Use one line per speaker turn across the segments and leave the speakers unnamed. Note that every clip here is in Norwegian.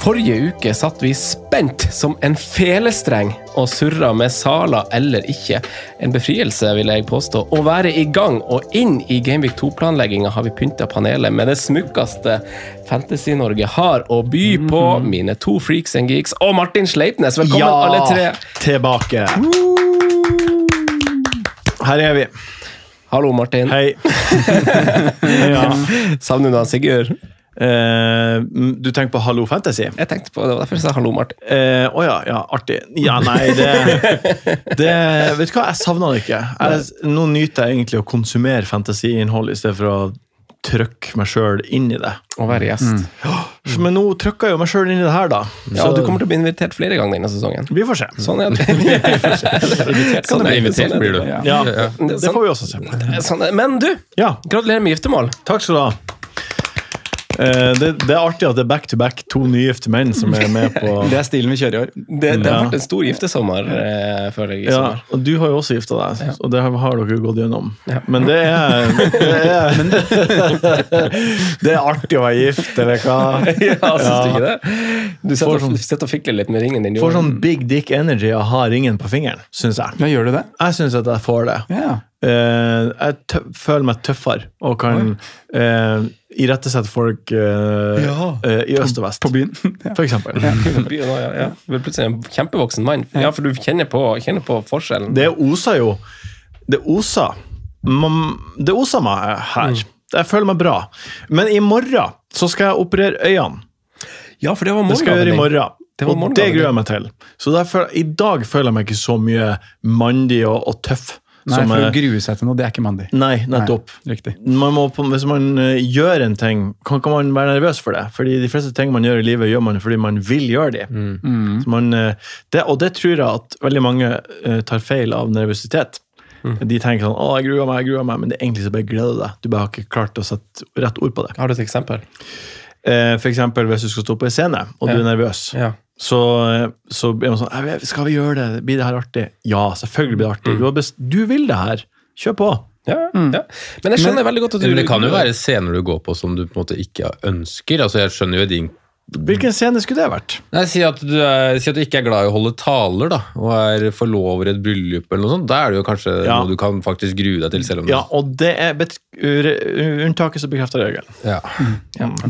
Forrige uke satt vi spent som en felestreng og surra med saler eller ikke. En befrielse, vil jeg påstå. Å være i gang og inn i Gameweek 2-planlegginga har vi pynta panelet med det smukkeste Fantasy-Norge har å by på. Mine to freaks and geeks og Martin Sleipnes. Velkommen, alle tre.
tilbake. Her er vi.
Hallo, Martin.
Hei. ja.
Savner du han Sigurd?
Eh, du tenker på Hallo Fantasy?
Jeg tenkte på det, var derfor jeg sa hallo, Martin.
Å ja, ja, artig. Ja, nei, det, det Vet du hva, jeg savna det ikke. Jeg, nå nyter jeg egentlig å konsumere fantasiinnhold i stedet for å trykke meg sjøl inn i det.
Å være gjest.
Men nå trykker jeg jo meg sjøl inn i det her, da.
Ja, du kommer til å bli invitert flere ganger denne sesongen.
Vi får se.
Sånn er det. Invitert
Kan du bli
er
invitert,
Sånn er
blir du.
Ja.
Ja, det får vi også se.
Sånn Men du,
Ja,
gratulerer med giftermål.
takk skal du ha. Eh, det, det er artig at det er back to back to nygifte menn som er med på
Det er stilen vi kjører i år.
Det, det har
Ja.
vært en stor giftesommer, eh, føler jeg. i
Ja, og du har jo også gifta deg, og det har har dere gått gjennom.
Ja.
Men det er, det er Det er artig å være gift, eller hva?
Ja, syns du ikke det? Du og,
sånn-
og fikler litt med ringen din.
Får sånn big dick energy av å ha ringen på fingeren, syns jeg.
Ja, gjør du det?
Jeg syns at jeg får det.
Ja.
Eh, jeg føler meg tøffere og kan uh, irettesette folk uh,
Ja.
i øst og vest,
På byen. Ja.
for eksempel.
Byen ja, ja. Du er plutselig en kjempevoksen mann. Ja, for du kjenner på, kjenner på forskjellen.
Det oser jo Det oser man, Det oser meg her. Jeg føler meg bra. Men i morgen så skal jeg operere øynene.
Ja, for det var
Det skal jeg gjøre i morgen.
Det
og det gruer jeg meg til. Så derfor, I dag føler jeg meg ikke så mye mandig og, og tøff.
Nei, for å grue seg til noe, det er ikke mandig.
Nei, nettopp.
Nei, riktig.
Man må, hvis man eh, gjør en ting, kan ikke man være nervøs for det. Fordi de fleste ting man gjør i livet, gjør man fordi man vil gjøre de.
Mm.
Så man, eh, det, og det tror jeg at veldig mange eh, tar feil av nervøsitet. De tenker sånn 'Å, jeg gruer meg', jeg gruer meg, men det er egentlig så bare gleder deg. Du bare har ikke klart å sette rett ord på det.
Har du et eksempel?
Eh, For eksempel hvis du skal stå på en scene, og du er nervøs.
Ja.
Så, så blir man sånn Skal vi gjøre det? Blir det her artig? Ja, selvfølgelig blir det artig. Du, har best, du vil det her. Kjør på.
Ja, ja. Men jeg skjønner veldig godt at du
Men det kan jo være scener du går på som du på en måte ikke ønsker. Altså Jeg skjønner jo din
Hvilken scene skulle det vært?
Nei, Si at du, er, si at du ikke er glad i å holde taler, da, og er forlover i et bryllup, eller noe sånt. Da er det jo kanskje
Ja.
noe du kan faktisk grue deg til, selv om
Ja, og det er bet unntaket som bekrefter regelen.
Ja.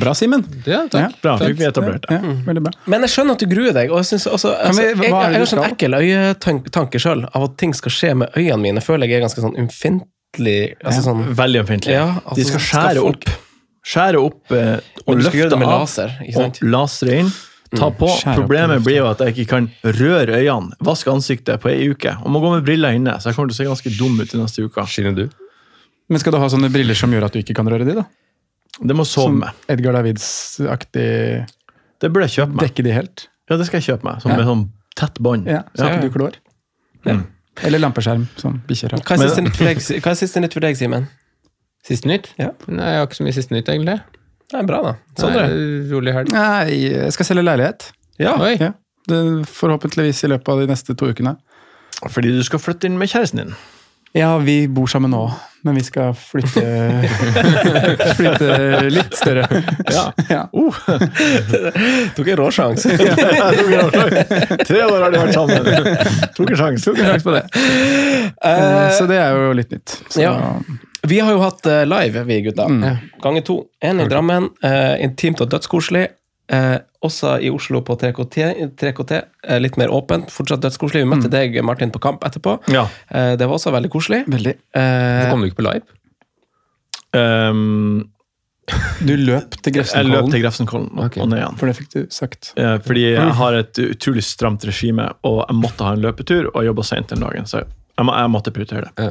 Bra, Simen.
Ja, takk.
Bra, fikk vi etablert det.
Ja, veldig bra.
Men jeg skjønner at du gruer deg. og Jeg, synes også, altså,
vi-
jeg, jeg,
er
har sånn ekkel øyetanke sjøl av at ting skal skje med øynene mine. Jeg Føler jeg er ganske sånn ømfintlig. Altså, sånn,
Veldig ømfintlig.
Ja, altså,
De skal
skal
skjære opp. Skjære opp eh, og løfte av
laser,
og lasre inn. Ta på.
Mm,
Problemet blir jo at jeg ikke kan røre øynene, vaske ansiktet på ei uke. Og må gå med briller inne, så jeg kommer til å se ganske dum ut i neste uke.
Skinner du?
Men skal du ha sånne briller som gjør at du ikke kan røre de, da?
Det må sove
Som
med.
Edgar Davids-aktig
Det burde jeg kjøpe meg.
Dekke de helt?
Ja, det skal jeg kjøpe meg. Som
Ja.
med sånn tett bånd.
Ja, så
Ja.
ikke du klår. Eller lampeskjerm, som bikkjer har.
hva, er
Men-
siste nytt for deg, hva er siste nytt for deg, Simen?
Siste nytt?
Ja.
Nei, jeg har ikke så mye siste nytt, egentlig.
Det er bra, da. Sondre?
Nei, rolig helg.
Nei, jeg skal selge leilighet.
Ja.
Oi.
Ja. Det, forhåpentligvis i løpet av de neste to ukene.
Fordi du skal flytte inn med kjæresten din.
Ja, vi bor sammen nå. men vi skal flytte, flytte litt større.
Ja.
Ja.
Uh,
Tok en
rå sjanse. Tre år har de vært sammen. Tok en sjanse.
Tok en sjanse på det. Uh, Så det er jo litt nytt. Så,
Ja. Vi har jo hatt eh, live, vi gutta. Ganger to. Én i Drammen. eh, intimt og dødskoselig. Eh, også i Oslo på 3KT. 3KT eh, litt mer åpent. Fortsatt dødskoselig. Vi møtte deg, Martin, på kamp etterpå.
Ja.
Eh, det var også veldig koselig.
Veldig.
Eh,
Kom du ikke på live?
Um,
Du løp til Grefsenkollen?
jeg løp til
Grefsenkollen,
Grefsenkollen og, ned igjen.
for det fikk du sagt.
Eh, Fordi jeg har et utrolig stramt regime, og jeg måtte ha en løpetur, og jobba seint den dagen. Så jeg, må, jeg måtte prioritere det.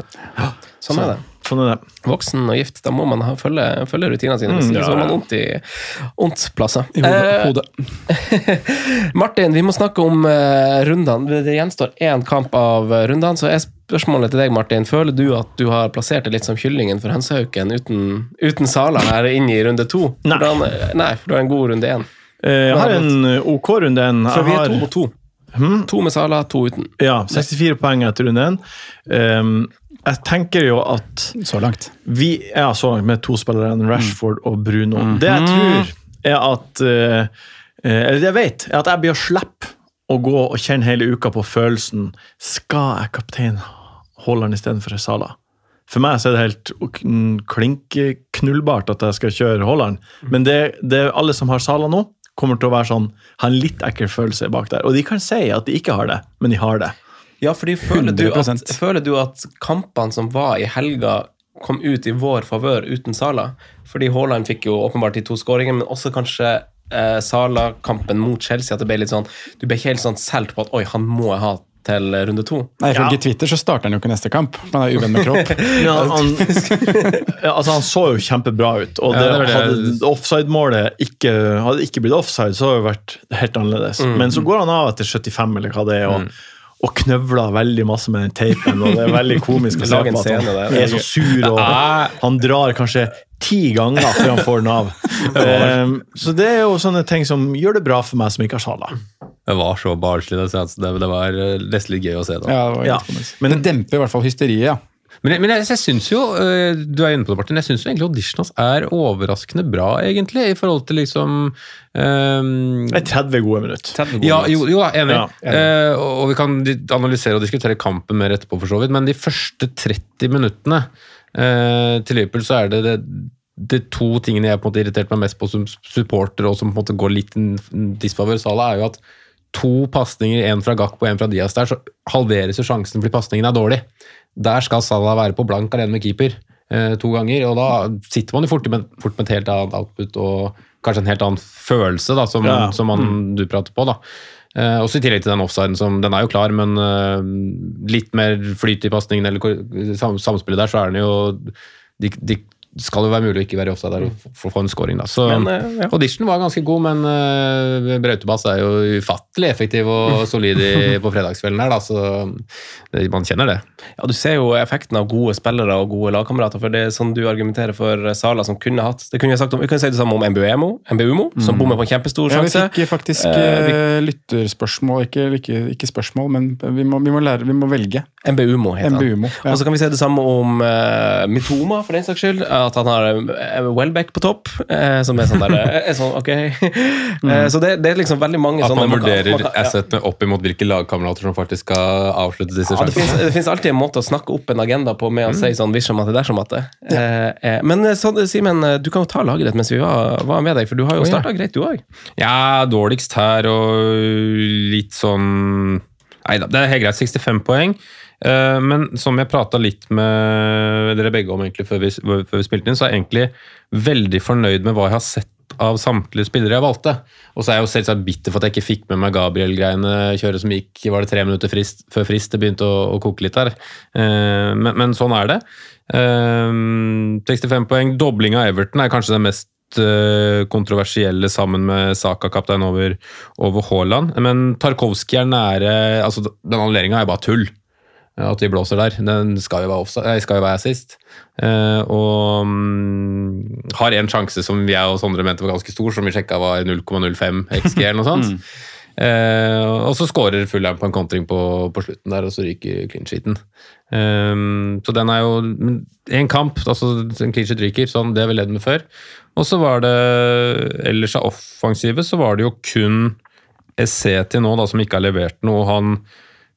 sånn er det.
Sånn er det.
Voksen og gift, da må man ha, følge, følge rutinene sine. Hvis
Mm,
ikke
ja,
så har man vondt i vondt plasser.
I hodet.
Eh. Martin, vi må snakke om eh, rundene. Det gjenstår én kamp av eh, rundene. Så er spørsmålet til deg, Martin. Føler du at du har plassert det litt som kyllingen for hønsehauken uten, uten Sala her inne i runde to?
Nei.
Hvordan, nei, for du har en god runde én.
Eh, Jeg har en OK runde. én.
For vi er to
på
mot to.
Hmm?
To med Sala, to uten.
ja, 64 poeng etter runde én. Um, jeg tenker jo at
Så langt.
vi er så langt med to spillere, Rashford og Bruno. Det jeg tror, er at eh, eh, Eller det jeg vet, er at jeg blir å slippe å gå og kjenne hele uka på følelsen Skal jeg kaptein Haaland istedenfor Sala? For meg så er det helt klinkeknullbart at jeg skal kjøre Haaland. Men det, det alle som har Sala nå, kommer til å være sånn, ha en litt ekkel følelse bak der. Og de kan si at de ikke har det, men de har det.
Ja, fordi føler du, at, føler du at kampene som var i helga, kom ut i vår favør uten Sala? Fordi Haaland fikk jo åpenbart de to skåringene, men også kanskje eh, Sala-kampen mot Chelsea. At det ble litt sånn Du ble ikke helt sånn solgt på at oi, han må jeg ha til runde to.
Nei, Ifølge
Ja.
Twitter så starter han jo ikke neste kamp. Han er uvenn med kropp.
Ja, han, ja, altså han så jo kjempebra ut. Og det,
Ja, det det.
hadde offside-målet ikke, hadde ikke blitt offside, så hadde det vært helt annerledes.
Mm.
Men så går han av etter 75, eller hva det er, og, og knøvla veldig masse med den teipen. Og det er veldig komisk å se på at han er så sur, og han drar kanskje ti ganger før han får den av. Um, så det er jo sånne ting som gjør det bra for meg som ikke har Sala.
Det var så barnslig. Det, det, det var eh, nesten litt gøy å se. da.
Ja, det var
Ja, men-
Men det demper i hvert fall hysteriet.
Men, men jeg, jeg syns jo, øh, du er inne på det, Martin, jeg synes jo egentlig auditionen hans er overraskende bra, egentlig, i forhold til liksom um,
Det er 30 gode minutter.
ja, jo, jo, enig.
Ja,
Eh, og og vi kan analysere og diskutere kampen mer etterpå, for så vidt. Men de første 30 minuttene uh, til Liverpool, så er det, det de to tingene jeg på en måte irriterte meg mest på som supporter, og som på en måte går litt i disfavør Sala, er jo at to pasninger, én fra Gakpo og én fra Diaz der, så halveres jo sjansen fordi pasningen er dårlig. Der skal Salah være på blank alene med keeper eh, to ganger, og da sitter man jo fort med, fort med et helt annet output og kanskje en helt annen følelse, da, som,
Ja.
som man, du prater på. da. Eh, også i tillegg til den offsiden, som den er jo klar, men eh, litt mer flyt i pasningen eller sam, samspillet der, så er den jo de, de skal jo være mulig å ikke være i offside der og f- få en scoring. da. Så
Men, eh, ja.
Audition var ganske god, men uh, Brautebass er jo ufattelig effektiv og solid på fredagskvelden her, da, så det, man kjenner det.
Ja, Du ser jo effekten av gode spillere og gode lagkamerater. for Det er sånn du argumenterer for Sala, som kunne hatt Det kunne jeg sagt om, Vi kan si det samme om Mbuemo, Mbumo, som bommer på en kjempestor
Ja, vi fikk faktisk
uh, vi-
lytterspørsmål, ikke, ikke, ikke spørsmål, men vi må, vi må, lære, vi må velge.
Mbumo heter han.
Mbumo, ja.
Og så kan vi si det samme om uh, Mitoma, for den saks skyld. At han har uh, Welbeck på topp, eh, som er sånn der eh, er sånn, ok. Eh, så det, det er liksom veldig mange
At
sånne
man vurderer
man kan- ja.
assetene opp imot hvilke lagkamerater som faktisk skal avslutte disse
Ja,
sjansene.
det fins alltid en måte å snakke opp en agenda på med å
Mm.
si sånn visjon at det er dersom at det. Ja. eh, men eh, så, Simen, eh, du kan jo ta laget ditt mens vi var, var med deg, for du har jo
oh, ja.
starta greit, du òg.
Ja, dårligst her og litt sånn Nei da, det er helt greit. 65 poeng. Eh, Men som jeg prata litt med dere begge om egentlig før vi, før vi spilte inn, så er jeg egentlig veldig fornøyd med hva jeg har sett av samtlige spillere jeg valgte. Og så er jeg jo selvsagt bitter for at jeg ikke fikk med meg Gabriel-greiene kjøret som gikk var det tre minutter frist, før frist. Det begynte å, å koke litt her. Eh, Men, men sånn er det. Eh, 65 poeng. Dobling av Everton er kanskje det mest eh, kontroversielle sammen med Saka-kaptein over, over Haaland. Men Tarkovskij er nære altså Den annulleringa er bare tull. At de blåser der. Den skal jo være, offside- skal jo være assist. Eh, og um, har en sjanse som jeg og Sondre mente var ganske stor, som vi sjekka var 0,05 XG eller noe sånt. Eh, og så skårer Fulham på en kontring på, på slutten der, og så ryker clean sheeten. Um, så den er jo en kamp, altså en clean sheet ryker, sånn, det har vi ledd med før. Og så var det ellers av offensivet så var det jo kun til nå da, som ikke har levert noe. Han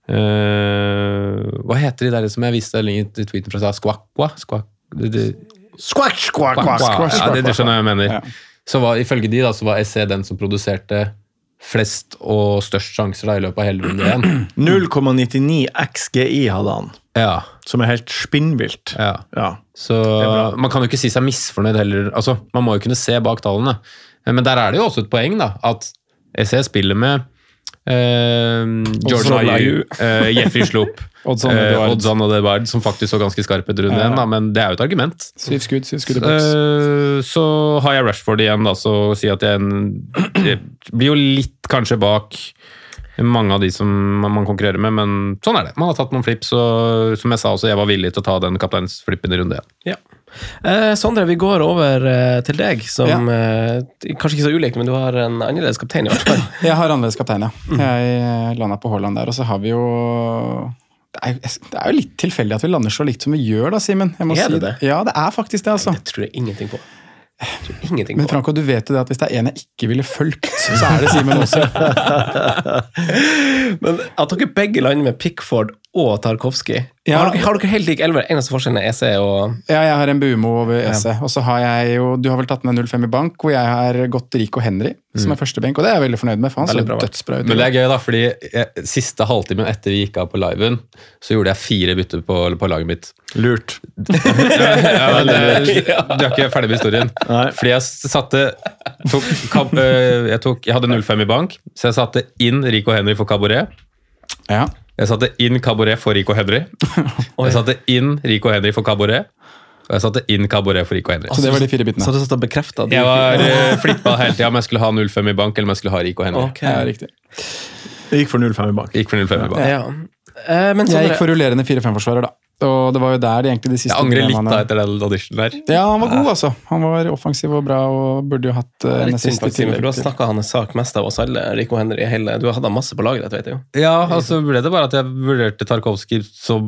eh, Hva heter de der som jeg viste i tweeten fra
Squack, squack, squack, squack,
ja, det, du skjønner hva jeg mener.
Ja.
Så var, ifølge de da, så var SC den som produserte flest og størst sjanser da, i løpet av hele runde én.
0,99 XGI hadde han,
Ja,
som er helt spinnvilt.
ja.
Ja.
Så man kan jo ikke si seg misfornøyd heller. Altså, man må jo kunne se bak tallene. Men der er det jo også et poeng, da. At SE spiller med eh, George
Oddson
uh, eh, Jeffrey
Sloop,
Oddsson. Og Edouard, som faktisk så ganske skarpe ut rundt igjen, da, men det er jo et argument.
Syv skudd, syv skudd
uh. Så har jeg Rashford igjen, da, så si at jeg, jeg blir jo litt kanskje bak mange av de som man konkurrerer med, men sånn er det. Man har tatt noen flips, og som jeg sa også, jeg var villig til å ta den kapteinsflippen i runde én.
Ja. Eh, Sondre, vi går over eh, til deg, som eh, kanskje ikke så ulikt, men du har en annerledes kaptein i hvert fall.
Jeg har annerledes kaptein, ja. Jeg landa på Haaland der, og så har vi jo det er, det er jo litt tilfeldig at vi lander så likt som vi gjør, da, Simen.
Er det
si
det?
Ja, det er faktisk det, altså.
Det tror jeg ingenting på. Jeg ingenting
Men. Franco, du vet jo det at hvis det er en jeg ikke ville fulgt, så er det Simen også.
Men at dere begge lander med Pickford og Tarkovskij
Ja.
har, dere, har dere helt lik elver? Eneste forskjellen er EC og
Ja, jeg har en Bumo over Esse. Og så har jeg jo Du har vel tatt med 0-5 i bank, hvor jeg har gått Rico Henry som er førstebenk, og det er jeg veldig fornøyd med, for han så dødsbra ut.
Men det er gøy, da, fordi jeg, siste halvtimen etter vi gikk av på liven, så gjorde jeg fire bytter på, på laget mitt.
Lurt.
ja, men det, Du er ikke ferdig med historien.
Nei.
Fordi jeg satte tok kamp, øh, jeg, tok, jeg hadde 0-5 i bank, så jeg satte inn Rico Henry for Cabaret.
Ja.
Jeg satte inn Cabaret for Rico Henry. Jeg satte inn Rico Henry for Cabaret. Og jeg satte inn Cabaret for Rico Henry.
Så det var de fire bitene.
Så du satt og bekrefta
Jeg var uh, flippa hele tida om jeg skulle ha 0-5 i bank eller om jeg skulle ha Rico Henry.
Okay.
Ja, riktig.
Det gikk for 0,5 i bank.
Gikk for 0-5 i bank.
Ja. Eh, men
Jeg gikk for rullerende 4-5-forsvarer, da. Og det var jo der de egentlig de siste
Jeg angrer litt da etter den auditionen der.
Ja, han var god, altså. Han var offensiv og bra og burde jo hatt uh,
er
en
Simen, for du har snakka hans sak mest av oss alle. Rico Henry hele, Du har hatt ham masse på laget, vet jeg jo.
Ja, og så ble det bare at jeg vurderte Tarkovskij så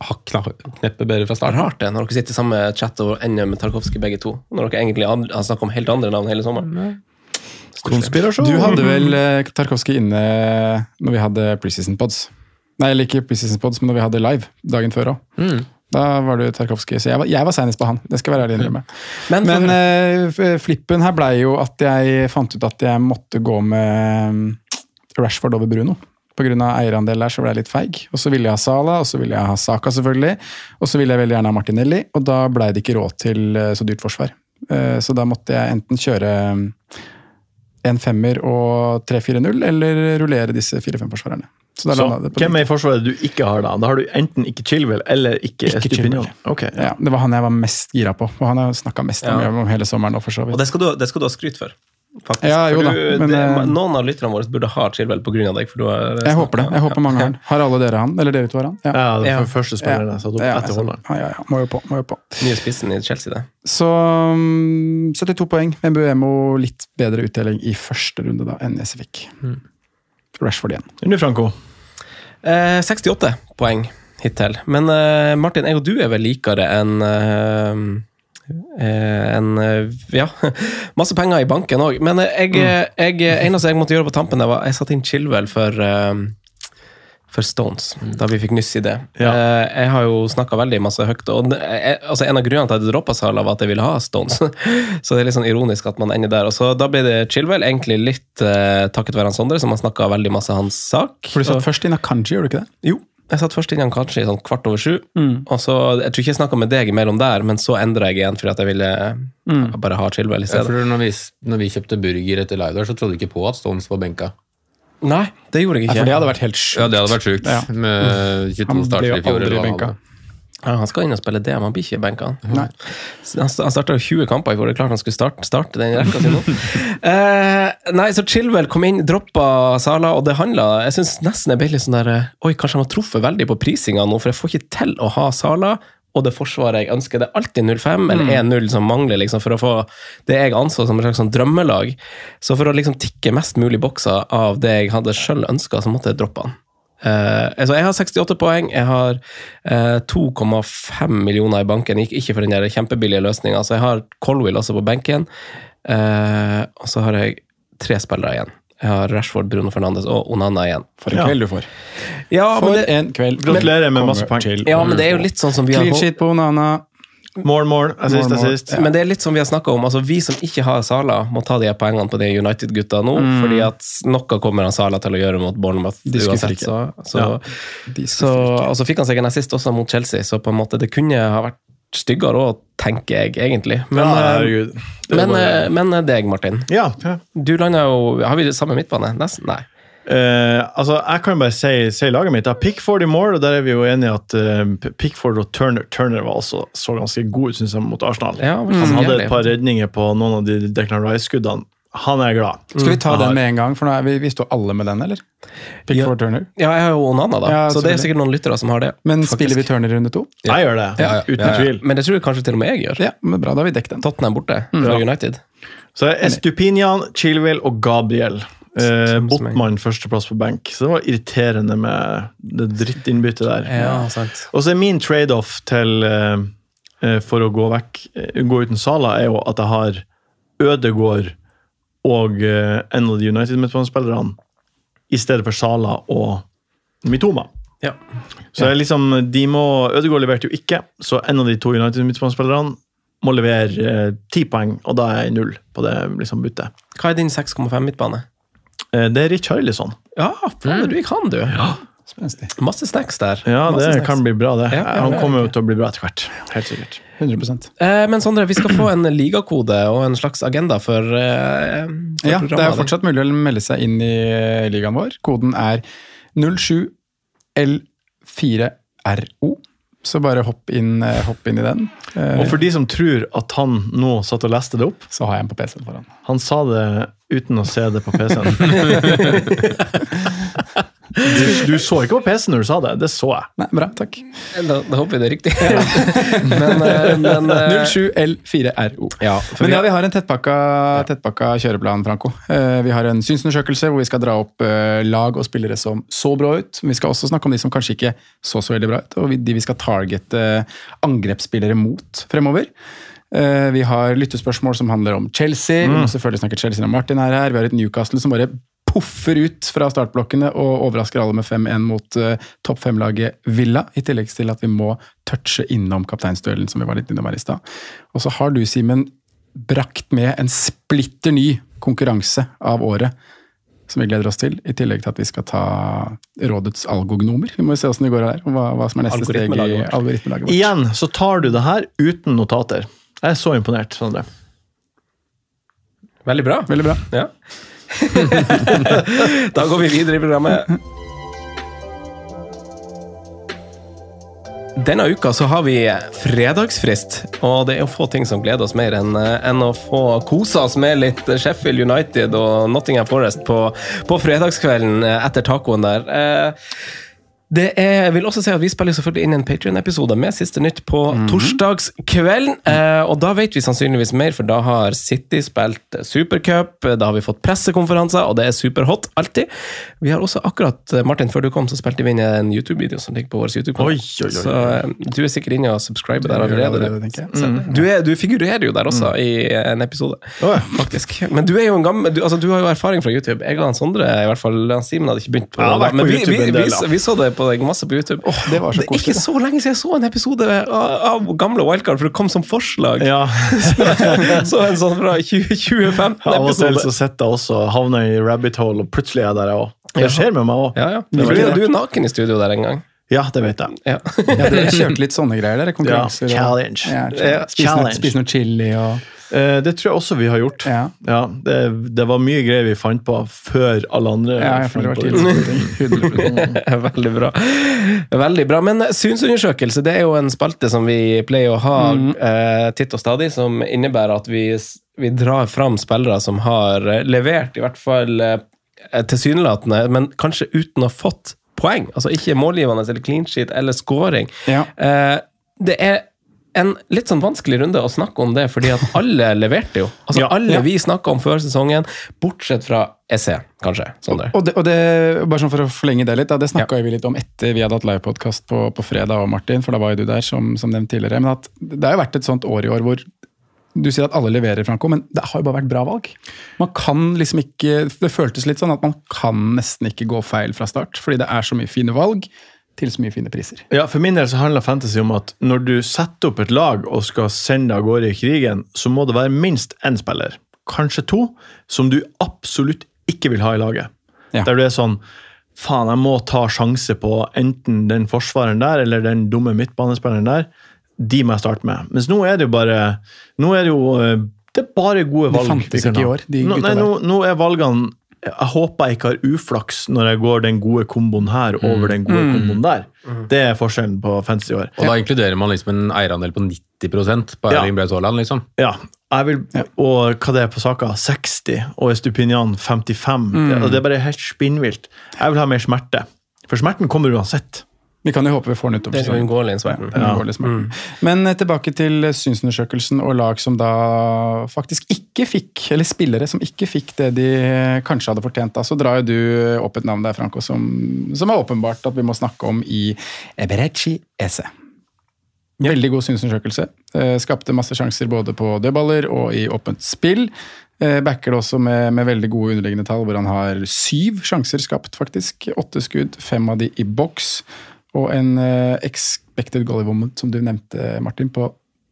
hakk- kneppet bedre fra
Det er
starten.
rart det, når dere sitter i samme chat og ender med Tarkovskij begge to. Når dere egentlig har snakket om helt andre navn hele sommeren.
Konspirasjon.
Du hadde vel uh, Tarkovskij inne når vi hadde preseason pods. Nei, eller ikke preseason pods, men når vi hadde live dagen før òg.
Mm.
Da var du Tarkovskij, så jeg var, jeg var senest på han. Det skal være ærlig innrømme.
Men,
Men eh, flippen her blei jo at jeg fant ut at jeg måtte gå med mm, Rashford over Bruno. Pga. eierandel der så ble jeg litt feig. Og så ville jeg ha Sala, og så ville jeg ha Saka, selvfølgelig. Og så ville jeg veldig gjerne ha Martinelli, og da blei det ikke råd til eh, så dyrt forsvar. Uh, Så da måtte jeg enten kjøre mm, en femmer og 3-4-0, eller rullere disse 4-5-forsvarerne. Så
Så hvem er i forsvaret du ikke har, da? Da har du enten ikke Chilwell eller ikke,
Ikke
Estupinian.
Okay,
ja.
ja, Det var han jeg var mest gira på, og han har snakka mest om,
Ja.
om hele sommeren. Og, for så
og det skal, du, det skal du ha skryt for. Faktisk.
Ja, jo da,
du,
men,
det,
eh,
noen av lytterne våre burde ha Chilwell pga. deg. For du har
Jeg håper det. Jeg håper mange har han. Har alle dere han? Eller dere to har han?
Ja, det
Ja.
var første spilleren jeg satte opp etter Holland.
Ja, ja, ja. Må jo på. Må jo på.
Nye spissen i Chelsea, det.
Så mm, 72 poeng. Mbuemo litt bedre utdeling i første runde da enn Jesse fikk. Rashford igjen.
Nå, Franco.
Eh, 68 poeng hittil. Men eh, Martin, jeg og du er vel likere enn eh, eh, enn, eh, ja, masse penger i banken òg. Men eh, jeg, eh, jeg, eneste jeg måtte gjøre på tampen, det var jeg satte inn Chilwell for for Stones, da vi fikk nyss i det.
Ja.
Jeg har jo snakka veldig masse høyt. og jeg, altså En av grunnene til at jeg droppa Sala, var at jeg ville ha Stones. Så det er litt sånn ironisk at man ender der. Og så Da ble det Chilwell, egentlig litt takket være han Sondre, som har snakka veldig masse hans sak.
For du satt først inn Akanji, gjorde du ikke det?
jo, jeg satt først innom kanskje i sånn kvart over sju.
Mm.
Og så, Jeg tror ikke jeg snakka med deg imellom der, men så endra jeg igjen fordi at jeg ville
Mm.
bare ha Chilwell i
Ja,
stedet.
for når vi, når vi kjøpte burger etter live så trodde du ikke på at Stones var benka.
Nei, det gjorde jeg
Nei,
ikke.
for det hadde vært helt sjukt.
Ja, det hadde vært sjukt.
Ja.
Med 22
Han ble
starter i fjor.
aldri
ble jo aldri
benka.
Ja, han skal inn og spille DM, han blir ikke benka. Han han starta jo 20 kamper i går, det er klart han skulle starte, starte den rekka si nå. eh, nei, så Chilwell kom inn, droppa Sala, og det handla Jeg syns nesten jeg ble litt sånn der eh, Oi, kanskje han har truffet veldig på prisinga nå, for jeg får ikke til å ha Sala og det forsvaret jeg ønsker. Det er alltid 0-5 eller
Mm.
1-0 som mangler liksom, for å få det jeg anså som et slags sånn drømmelag. Så for å liksom tikke mest mulig bokser av det jeg hadde sjøl ønska, så måtte jeg droppe han. Eh, altså jeg har 68 poeng, jeg har uh, 2,5 millioner i banken. Gikk ikke for den der kjempebillige løsninga, så jeg har Colwill også på benken. Uh, og så har jeg tre spillere igjen. Jeg har Rashford, Bruno Fernandes og Onana igjen.
For en kveld du får.
Ja,
For
men det,
en kveld.
Gratulerer med masse poeng.
ja, men det er jo litt sånn som vi har
Clean shit på Onana.
Mål, mål, assist, assist.
Men det er litt som vi har snakka om. altså Vi som ikke har Sala, må ta de poengene på de United-gutta nå.
Mm.
fordi at noe kommer han Sala til å gjøre mot Bournemouth uansett.
ikke.
Så, så,
Ja.
Så, og så fikk han seg en assist også mot Chelsea, så på en måte det kunne ha vært styggere òg, tenker jeg egentlig. Men,
ja,
eh.
Det
men, eh, men deg, Martin.
ja, ja.
Du landa jo Har vi det samme midtbane? Nesten? Nei.
Eh, altså, Jeg kan bare si, si laget mitt. Jeg har Pickford i mål, og der er vi jo enige at uh, Pickford og Turner Turner var altså så ganske god synes jeg, mot Arsenal.
Ja,
Han
mm,
hadde et par redninger på noen av de Declan Rice-skuddene. Han er glad.
Skal vi ta
Mm.
den med en gang, for nå er vi, vi står alle med den, eller? Pickford Turner.
Ja, jeg har jo Onana, da.
Ja,
så det er sikkert noen lyttere som har det.
Men
faktisk.
spiller vi Turner i runde to?
Jeg gjør det,
Ja, ja,
uten
ja, ja.
tvil.
Men det tror jeg kanskje til og med jeg gjør.
Ja, men bra, da har vi dekket den.
Tottenham borte
Mm.
fra United.
Så det er Estupinian, Chilwell og Gabriel. Eh,
Samme.
Botman førsteplass på benk. Så det var irriterende med det drittinnbyttet der.
Ja.
Og så er min trade-off til eh, eh, for å gå vekk, eh, gå uten Sala, er jo at jeg har Ødegård og eh, en av de United-midtbanespillerne i stedet for Sala og Mitoma.
Ja.
Så er liksom, de må, Ødegaard leverte jo ikke, så en av de to United-midtbanespillerne må levere eh, ti poeng, og da er jeg null på det liksom byttet.
Hva er din 6,5 midtbane?
Eh, det er Richarlison.
Ja, faen, du gikk han, du.
Spenstig.
Masse snacks der.
Ja,
Masse
det
snacks.
kan bli bra, det.
Ja, ja,
Han kommer jo til å bli bra etter hvert. Helt sikkert.
100
Eh, men Sondre, vi skal få en ligakode og en slags agenda for, eh, for
Ja, det er jo fortsatt mulig å melde seg inn i eh, ligaen vår. Koden er 07L4RO. Så bare hopp inn, eh, hopp inn i den. Eh,
Og for de som tror at han nå satt og leste det opp,
Så har jeg en på PC-en foran.
han sa det uten å se det på PC-en. du, du så ikke på PC når du sa det, det så jeg.
Nei, bra, takk.
Da, da håper vi det er riktig. men, eh, men eh,
07L4RO.
Ja,
Men ja, vi har en tettpakka, tettpakka kjøreplan, Franco. Eh, Vi har en synsundersøkelse hvor vi skal dra opp eh, lag og spillere som så bra ut. Men vi skal også snakke om de som kanskje ikke så så veldig bra ut, og de vi skal targete angrepsspillere mot fremover. Eh, Vi har lyttespørsmål som handler om Chelsea. Vi må selvfølgelig snakke Chelsea når Martin er her. Vi har et Newcastle som bare poffer ut fra startblokkene og overrasker alle med 5-1 mot uh, topp fem-laget Villa. I tillegg til at vi må touche innom kapteinsduellen, som vi var litt innom her i stad. Og så har du, Simen, brakt med en splitter ny konkurranse av året. Som vi gleder oss til, i tillegg til at vi skal ta rådets algognomer. Vi må jo se åssen det går her, og hva, hva som er neste steg i
Algoritmelaget vårt.
algoritmelaget vårt.
Igjen så tar du det her uten notater. Jeg er så imponert, Sondre.
veldig bra.
Veldig bra.
Ja. da går vi videre i programmet. Denne uka så har vi fredagsfrist, og det er jo få ting som gleder oss mer enn enn å få kose oss med litt Sheffield United og Nottingham Forest på, på fredagskvelden etter tacoen der. Eh, Det er, jeg vil også si at Vi spiller selvfølgelig inn en Patrion-episode med siste nytt på torsdagskvelden. Eh, og Da vet vi sannsynligvis mer, for da har City spilt supercup, da har vi fått pressekonferanser, og det er superhot alltid. Vi har også akkurat, eh, Martin, før du kom, så spilte vi inn en YouTube-video som ligger på vår YouTube-kanal. Så eh, du er sikkert inne og subscriber der allerede.
allerede.
Så Du, er, du figurerer jo der også i en episode,
Oi.
faktisk. Men du er jo en gammel, du, altså, du har jo erfaring fra YouTube. Jeg og Sondre, i hvert fall, Simen hadde ikke begynt på det. Men
på
vi, vi, vi, vi så det på deg masse på YouTube.
det var så
det er ikke så lenge siden jeg så en episode av, av gamle Wildcard, for det kom som forslag.
Ja.
så en sånn fra 20,
Av og til
2015-episode.
så sitter jeg også og havner i rabbit hole, og plutselig er jeg der, jeg òg. Det skjer med meg òg.
Ja, ja. Du er naken i studio der en gang.
Ja, det vet jeg.
Ja.
Ja, dere kjørte litt sånne greier, dere. Konkurranser. Ja,
challenge.
Ja,
Ja,
spise, noe,
challenge.
spise noe chili og
det tror jeg også vi har gjort.
Ja.
Ja, det, det var mye greier vi fant på før alle andre.
Ja, jeg
fant på det.
Veldig bra. Veldig bra. Men synsundersøkelse det er jo en spalte som vi pleier å ha eh, titt og stadig, som innebærer at vi, vi drar fram spillere som har eh, levert, i hvert fall eh, tilsynelatende, men kanskje uten å ha fått poeng. Altså ikke målgivende eller clean sheet eller scoring.
Ja.
Eh, det er en litt sånn vanskelig runde å snakke om det, fordi at alle leverte jo. Altså
Ja.
Alle
Ja.
vi snakka om før sesongen, bortsett fra SE, kanskje. Sondre.
Og det, og det, bare sånn for å forlenge det litt, da, det snakka vi litt om etter vi hadde hatt livepodkast på, på fredag, og Martin, for da var jo du der, som, som nevnt tidligere. Men at det har jo vært et sånt år i år hvor du sier at alle leverer, Franco, men det har jo bare vært bra valg. Man kan liksom ikke, Det føltes litt sånn at man kan nesten ikke gå feil fra start, fordi det er så mye fine valg til så mye fine priser.
Ja, For min del så handler fantasy om at når du setter opp et lag og skal sende av gårde i krigen, så må det være minst én spiller, kanskje to, som du absolutt ikke vil ha i laget.
Ja.
Der du er sånn Faen, jeg må ta sjanse på enten den forsvareren der eller den dumme midtbanespilleren der. De må jeg starte med. Mens nå er det jo bare Nå er det jo eh, Det er bare gode
De
Det
fantes ikke i år, de
nå,
gutta
nei,
der.
nå, nå er valgene Jeg håper jeg ikke har uflaks når jeg går den gode komboen her over den gode
Mm.
komboen der. Det er forskjellen på fantasy i år.
Og da inkluderer man liksom en eierandel på 90% Erling
Ja.
Erling Braut Haaland, liksom.
Ja, jeg vil, og hva det er på saka? 60, og Estupinian 55.
Mm.
Det, det er bare helt spinnvilt. Jeg vil ha mer smerte. For smerten kommer uansett.
Vi kan jo håpe vi får den utover
er
sesongen.
uunngåelig, smerten.
Den. Men eh, tilbake til synsundersøkelsen og lag som da faktisk ikke fikk, eller spillere som ikke fikk det de kanskje hadde fortjent. Da. Så drar jo du opp et navn der, Franco, som, som er åpenbart at vi må snakke om i Eberechi Ese. Veldig god synsundersøkelse. Eh, Skapte masse sjanser både på dødballer og i åpent spill. Eh, Backer det også med, med veldig gode underliggende tall, hvor han har syv sjanser skapt, faktisk. Åtte skudd, fem av de i boks. Og en eh, expected goalie woman, som du nevnte, Martin, på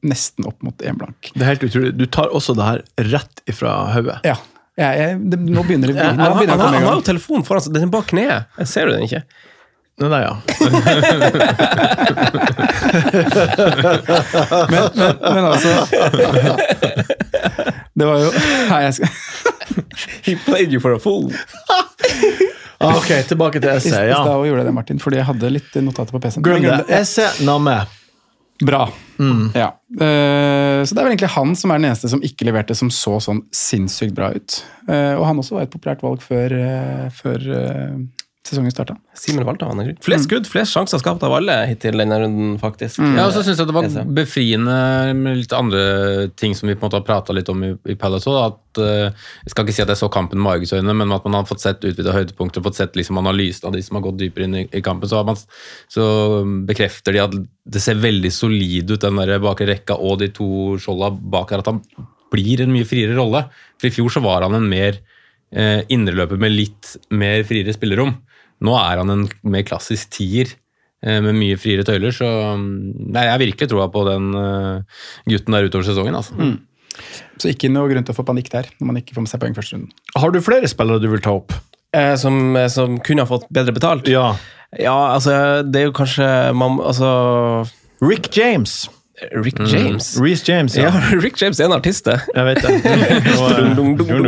nesten opp mot én blank.
Det er helt utrolig. Du tar også det her rett ifra hodet.
Ja. Jeg, jeg, det, nå begynner det
Han,
nå begynner
han,
komme i
han har jo telefonen foran seg, den er bak kneet. Jeg ser du den ikke?
Nei, nei ja.
Men, men, men altså Det var jo Nei, jeg skal
He played you for a fool.
Ah, Ok, tilbake til
I
essay.
i
Ja.
stad gjorde jeg det, Martin, fordi jeg hadde litt notater på PC-en.
Glem det. Essay, namme.
Bra. Ja. Eh, så det er vel egentlig han som er den eneste som ikke leverte som så sånn sinnssykt bra ut. Eh, og han også var et populært valg før, eh, før sesongen starta.
Simen valgte han. egentlig. Flest skudd, flest sjanser skapt av alle hittil denne runden, faktisk.
Ja, og så syns jeg det var befriende med litt andre ting som vi på en måte har prata litt om i, i Palace òg. At eh, Jeg skal ikke si at jeg så kampen med argusøyne, men at man har fått sett utvida høydepunkter, fått sett liksom analysen av de som har gått dypere inn i, i kampen, så, har man, så bekrefter de at det ser veldig solid ut, den der bakre rekka og de to skjolda bak her. At han blir en mye friere rolle. For i fjor så var han en mer eh, indreløper med litt mer friere spillerom. Nå er han en mer klassisk tier eh, med mye friere tøyler, så mm, nei, jeg har virkelig troa på den eh, gutten der utover sesongen. Altså.
Så ikke noe grunn til å få panikk der, når man ikke får med seg poeng første runden.
Har du flere spillere du vil ta opp?
Eh, som, som kunne ha fått bedre betalt?
Ja.
Ja, altså, det er jo kanskje man, Altså
Rick James.
Rick James?
Reece James,
Ja,
ja.
Rick James er en artist, det.
Jeg vet det.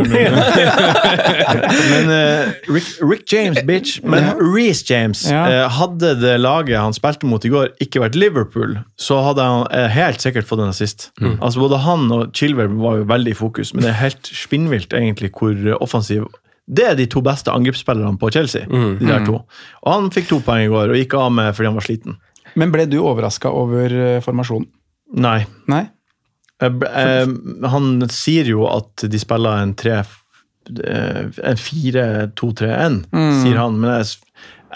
Men uh, Rick, Rick James, bitch. Men Reece James
Ja.
uh, Hadde det laget han spilte mot i går, ikke vært Liverpool, så hadde han uh, helt sikkert fått en assist. Altså Både han og Chilwell var jo veldig i fokus, men det er helt spinnvilt egentlig hvor eh, offensiv Det er de to beste angrepsspillerne på Chelsea. de der to. Og Han fikk to poeng i går og gikk av med fordi han var sliten.
Men ble du overraska over eh, formasjonen?
Nei.
Nei?
Eh, han sier jo at de spiller en tre eh, En 4-2-3-1, sier han. Men jeg,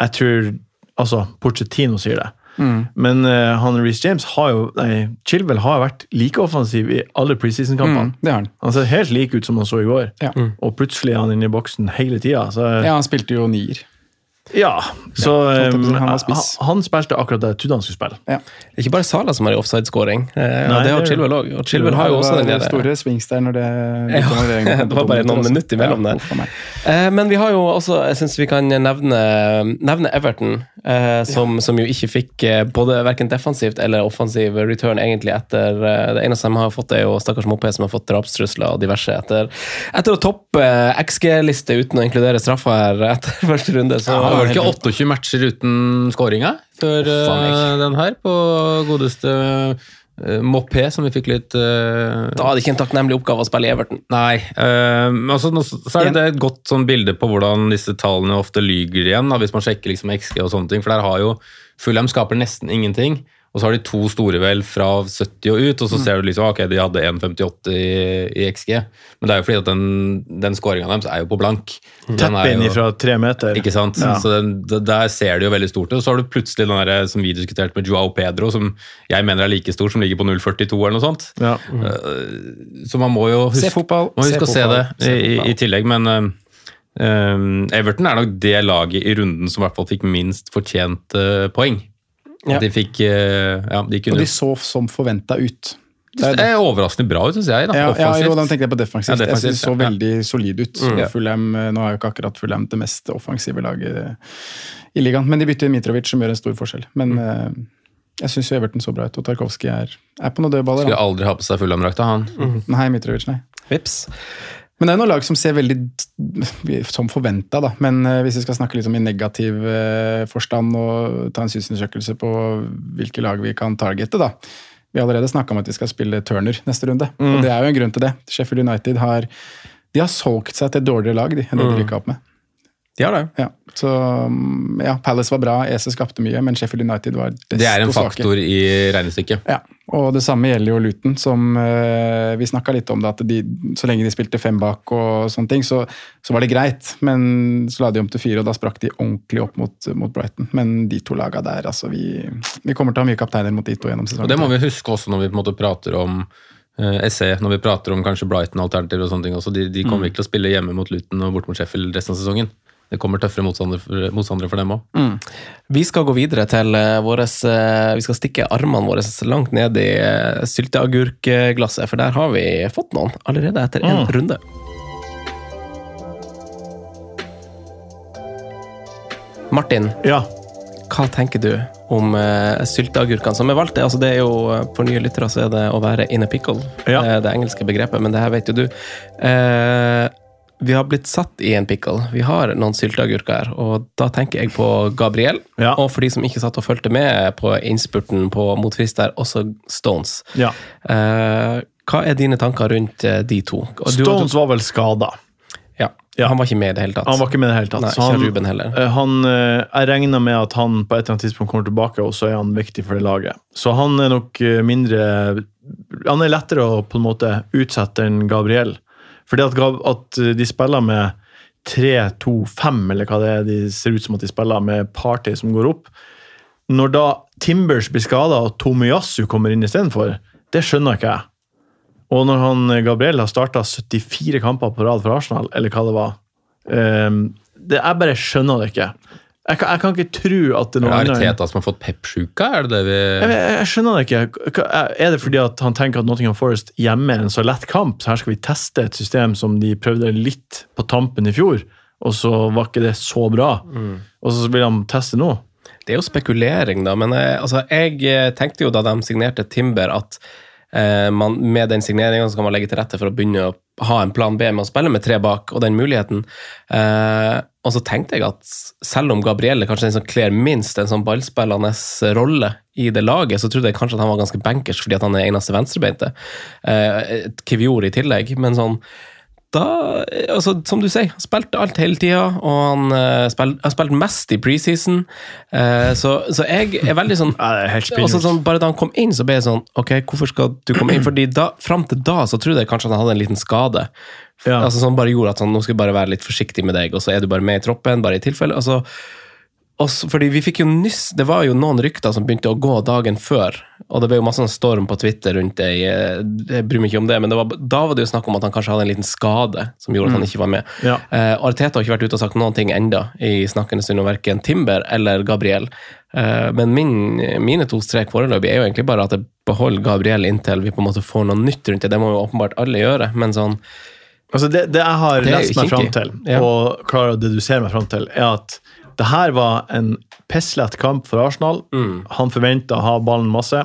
jeg tror Altså, Porcetino sier det. Men uh, han Reece James har jo Nei, Chilwell har vært like offensiv i alle preseason-kampene.
Mm, han.
Han ser helt lik ut som han så i går.
Ja.
Og plutselig er han inne i boksen hele tida.
Ja, han spilte jo nier.
Ja, så
Ja,
eh,
han var
han, spilte akkurat det jeg trodde han skulle spille.
Ja.
Det er ikke bare Sala som har i offside-scoring. Eh, det har
det-
Chilwell òg. Og Chilwell har jo også den
det var store swings der når det
Ja, det var bare noen minutter imellom der. Eh, Men vi har jo også, jeg syns vi kan nevne, nevne Everton, eh, som, som jo ikke fikk eh, både verken defensivt eller offensiv return egentlig etter eh, Det eneste de har fått, er jo stakkars Mopé som har fått drapstrusler og diverse etter, etter å toppe XG-liste uten å inkludere straffa her etter første runde. Så
Det var det ikke 28 matcher uten skåringa før den her, på godeste uh, Mopé, som vi fikk litt uh,
Da er det ikke en takknemlig oppgave å spille Everton.
Nei. Uh, men også, så er det et godt sånn bilde på hvordan disse tallene ofte lyger igjen, da, hvis man sjekker liksom XG og sånne ting. For der har jo Fulham skaper nesten ingenting. Og så har de to store vel fra 70 og ut, og så
Mm.
ser du liksom ok, de hadde 1,58 i, i XG. Men det er jo fordi at den, den skåringa deres er jo på blank. Tett
Tepp
er
inn fra tre meter.
Ikke sant?
Ja.
Så den, Der ser det jo veldig stort ut. Og så har du plutselig den der, som vi diskuterte med Joao Pedro, som jeg mener er like stor, som ligger på 0,42 eller noe sånt.
Ja.
Mm. Så man må jo huske,
Se fotball,
Må
se
huske å se det
se
i, i, tillegg, men eh, eh, Everton er nok det laget i runden som i hvert fall fikk minst fortjente uh, poeng.
Ja.
De fikk eh, Ja, de
Og de så som forventa ut.
Det er overraskende bra ut, syns jeg. Da,
Ja, ja, jo, da tenkte jeg på defensivt.
Ja,
Jeg synes det så
ja.
veldig solid ut.
Mm.
Fulham, eh, nå er jo ikke akkurat Fulham det mest offensive laget i ligaen, men de bytter Mitrovic, som gjør en stor forskjell.
Mm.
Men mm. jeg syns Everton så bra ut, og Tarkovskij er, er på noen dødballer.
Skulle aldri ha på seg Fulham-drakta, han.
Nei, Mitrovic, nei.
Vips.
Men det er noen lag som ser veldig som forventa, da. Men eh, hvis vi skal snakke litt om i negativ eh, forstand og ta en synsundersøkelse på hvilke lag vi kan targete, da. Vi har allerede snakka om at vi skal spille Turner neste runde,
Mm.
og det er jo en grunn til det. Sheffield United har de har solgt seg til dårligere lag de, enn det de
Mm.
rykka opp med.
De har det.
Ja, så mm, ja, Palace var bra, EC skapte mye, men Sheffield United var desto
Det er en
faktor
faktor i regnestykket.
Ja, og det samme gjelder jo Luton, som eh, vi snakka litt om det, at de, så lenge de spilte fem bak og sånne ting, så, så var det greit. Men så la de om til fire, og da sprakk de ordentlig opp mot, mot Brighton. Men de to laga der, altså vi, vi kommer til å ha mye kapteiner mot de to gjennom sesongen.
Og det må vi huske også når vi på en måte prater om eh, SE, når vi prater om kanskje Brighton-alternativer og sånne ting også. De, de kommer
Mm.
ikke til å spille hjemme mot Luton og bort mot Sheffield resten av sesongen. Det kommer tøffere motstandere for, motstandere for dem òg.
Vi skal gå videre til eh, våres, eh, Vi skal stikke armene våre langt ned i eh, sylteagurkglasset, for der har vi fått noen allerede etter en
Mm.
runde. Martin,
Ja.
hva tenker du om uh, sylteagurkene som er valgt? Altså, det er jo, For nye lyttere så er det å være in a pickle,
Ja.
det engelske begrepet, men det her vet jo du. Eh, vi har blitt satt i en pickle. Vi har noen sylteagurker her, og da tenker jeg på Gabriel.
Ja.
Og for de som ikke satt og fulgte med på innspurten på mot frist der, også Stones.
Ja.
Eh, hva er dine tanker rundt eh, de to? Og du-
Stones var vel skada.
Ja,
Ja.
Han var ikke med i det hele tatt.
Han var ikke med i det hele tatt.
Nei,
så
ikke
han,
Ruben heller.
eh, Han, eh, jeg regner med at han på et eller annet tidspunkt kommer tilbake, og så er han viktig for det laget. Så han er nok mindre Han er lettere å på en måte utsette enn Gabriel. Fordi at, at eh, de spiller med 3-2-5, eller hva det er de ser ut som at de spiller, med Party som går opp. Når da Timbers blir skada og Tomiyasu kommer inn istedenfor, det skjønner ikke jeg. Og når han eh, Gabriel har starta 74 kamper på rad for Arsenal, eller hva det var um, det, Jeg bare skjønner det ikke. Jeg kan, jeg kan ikke tro at det er noen
Er det Teta som har fått pepsjuka? Er det det vi
jeg, jeg, jeg skjønner det ikke. Er det fordi at han tenker at Nottingham Forest hjemme er en så lett kamp, så her skal vi teste et system som de prøvde litt på tampen i fjor, og så var ikke det så bra, og så vil han teste nå?
Det er jo spekulering, da, men jeg, altså, jeg eh, tenkte jo da de signerte Timber at eh, man, med den signeringa kan man legge til rette for å begynne å ha en plan B med å spille med tre bak, og den muligheten. Eh, og så tenkte jeg at selv om Gabriel er kanskje den som kler minst en sånn ballspillende rolle i det laget, så trodde jeg kanskje at han var ganske bankers fordi at han er eneste venstrebeinte. Eh, Kivjor i tillegg, men sånn da, altså, som du sier, han spilte alt hele tida, og han uh, har spilt mest i preseason. Uh, så, så jeg er veldig sånn,
Ja,
altså, sånn Bare da han kom inn, så ble jeg sånn Ok, hvorfor skal du komme inn? Fordi da, Fram til da så trodde jeg kanskje han hadde en liten skade.
Ja.
Altså Som bare gjorde at sånn, nå jeg bare være litt forsiktig med deg, og så er du bare med i troppen. bare i tilfelle, altså også, fordi vi fikk jo nyss Det var jo noen rykter som begynte å gå dagen før. Og det ble jo masse sånn storm på Twitter rundt det. Jeg, jeg bryr meg ikke om det, men det var, da var det jo snakk om at han kanskje hadde en liten skade som gjorde at han ikke var med.
Ja.
Uh, Arteta har ikke vært ute og sagt noen ting enda i snakkende stund om verken Timber eller Gabriel. Uh, men min, mine to strek foreløpig er jo egentlig bare at jeg beholder Gabriel inntil vi på en måte får noe nytt rundt det. Det må jo åpenbart alle gjøre, men sånn
Altså det, det jeg har lest meg fram til,
Ja.
og klarer å dedusere meg fram til, er at det her var en pisslett kamp for Arsenal.
Mm.
Han forventa å ha ballen masse.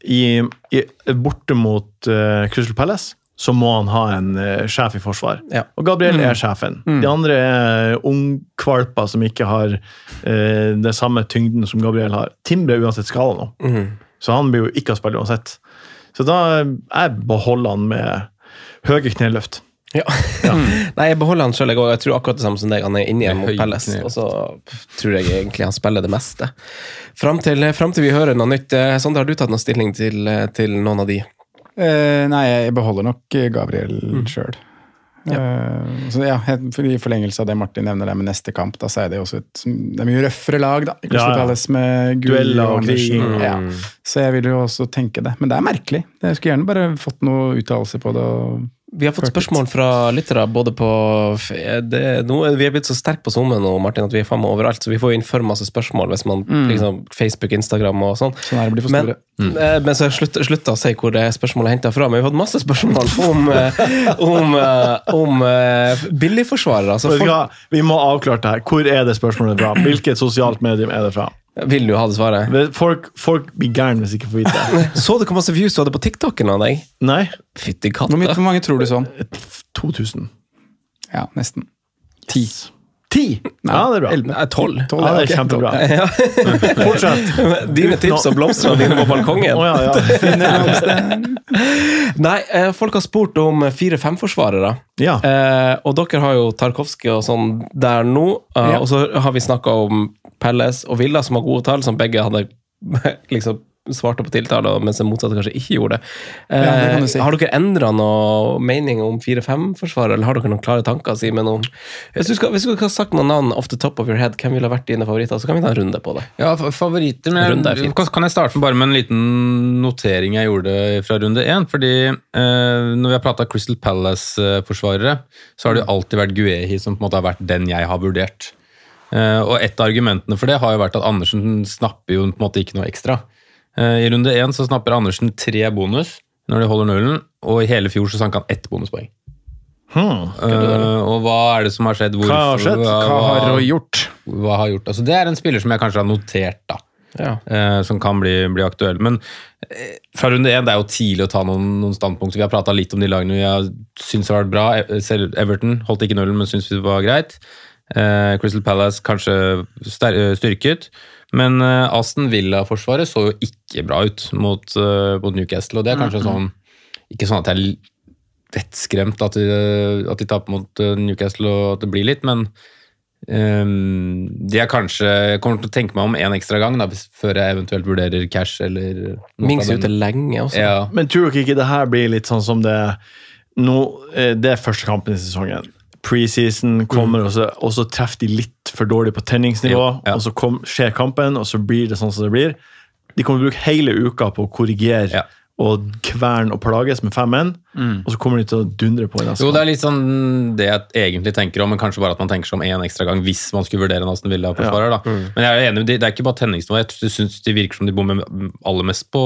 I, i, borte mot uh, Crystal Palace så må han ha en uh, sjef i forsvar.
Ja.
Og Gabriel
Mm.
er sjefen. De andre er ungkvalper som ikke har uh, den samme tyngden som Gabriel har. Timber er uansett skada nå,
mhm.
så han blir jo ikke å spille uansett. Så da jeg beholder han med høye kneløft.
Ja. Nei, jeg beholder han sjøl. Jeg, jeg tror akkurat det samme som deg. Han er inni igjen mot Pelles. Og så tror jeg egentlig han spiller det meste. Fram til, fram til vi hører noe nytt. Eh, Sondre, har du tatt noen stilling til, eh, til noen av de?
Eh, nei, jeg beholder nok eh, Gabriel
Mm.
sjøl. så ja, for I forlengelse av det Martin nevner der med neste kamp, da så er det også et Det er mye røffere lag, da.
Ja, ja.
Med
Dueller
og
krig.
Andersen. Ja. Så jeg vil jo også tenke det. Men det er merkelig. Jeg skulle gjerne bare fått noe uttalelse på det. og
Vi har fått spørsmål fra lyttere både på det, nå, Vi er blitt så sterke på SoMe nå, Martin, at vi er faen meg overalt. Så vi får inn for masse spørsmål hvis man liksom, Facebook, Instagram og sånn.
Sånn er det blir for
Men,
store.
eh, men så jeg slutt- å si hvor det spørsmålet er henta fra. Men vi har fått masse spørsmål om, om, om, eh, om eh, billigforsvarere. Altså, folk.
Vi må avklare det her. Hvor er det spørsmålet fra? Hvilket sosialt medium er det fra?
Vil du ha det svaret?
Folk, folk blir gærne hvis de ikke får vite det.
Så du hvor masse views du hadde på TikToken av deg?
Nei.
Fytti katta.
hvor mange tror du sånn?
2000.
Ja, nesten. Ti.
Ti? Ja, det er bra.
Elleve.
Nei, tolv.
Ja, det er kjempebra.
Ja.
Fortsett.
Dine tips og blomstene dine på balkongen.
Oh, ja, ja.
Nei, eh, folk har spurt om fire-fem-forsvarere.
Ja.
Eh, og dere har jo Tarkovskij og sånn der nå. eh,
Ja.
Og så har vi snakka om Pelles og Villa, som har gode tall, som begge hadde liksom svarte på tiltale, mens den motsatte kanskje ikke gjorde det. Eh,
Ja, det du si.
Har dere endra noe mening om 4-5-forsvaret, eller har dere noen klare tanker? Simen, om Hvis du skal, hvis du skal ha sagt noen navn off the top of your head, hvem ville vært dine favoritter? Så kan vi ta en runde på det.
Ja, favoritter men
Runde er
jeg,
fint.
kan, kan jeg starte bare med en liten notering jeg gjorde fra runde én? Fordi eh, når vi har prata Crystal Palace-forsvarere, så har det jo alltid vært Guehi som på en måte har vært den jeg har vurdert. Uh, og et av argumentene for det har jo vært at Andersen snapper jo på en måte ikke noe ekstra. Eh, I runde én så snapper Andersen tre bonus når de holder nullen, og i hele fjor så sank han ett bonuspoeng.
Hmm.
uh, og hva er det som har skjedd?
Hva har skjedd?
Hva har Roy gjort?
hva har gjort? Altså, det er en spiller som jeg kanskje har notert, da.
Ja.
Uh, som kan bli, bli aktuell. Men uh, fra runde én det er jo tidlig å ta noen, noen standpunkter. Vi har prata litt om de lagene vi har syns har vært bra. E- Everton holdt ikke nullen, men syns vi det var greit. Eh, Crystal Palace kanskje eh, styrket. Men eh, Aston Villa-forsvaret så jo ikke bra ut mot, eh, mot Newcastle. Og det er kanskje sånn Ikke sånn at jeg er vettskremt at de, at de taper mot Newcastle og at det blir litt, men um, de er kanskje Jeg kommer til å tenke meg om en ekstra gang da, hvis, før jeg eventuelt vurderer cash eller noe
Mings ute lenge også.
Ja.
Men tror dere ikke det her blir litt sånn som det nå, Det er første kampen i sesongen preseason kommer, mm. og, så, og så treffer de litt for dårlig på tenningsnivå.
Ja, ja.
Og så kom, skjer kampen, og så blir det sånn som det blir. De kommer til å bruke hele uka på å korrigere
ja.
og kvern og plages med 5-1. Mm. Og så kommer de til å dundre på. Det,
jo, det er litt sånn det jeg egentlig tenker om, men kanskje bare at man tenker seg om én ekstra gang hvis man skulle vurdere en Aston Villa-forsvarer. Ja. Mm. Men jeg er enig, det, er ikke bare tenningsnivå Jeg syns de virker som de bommer aller mest på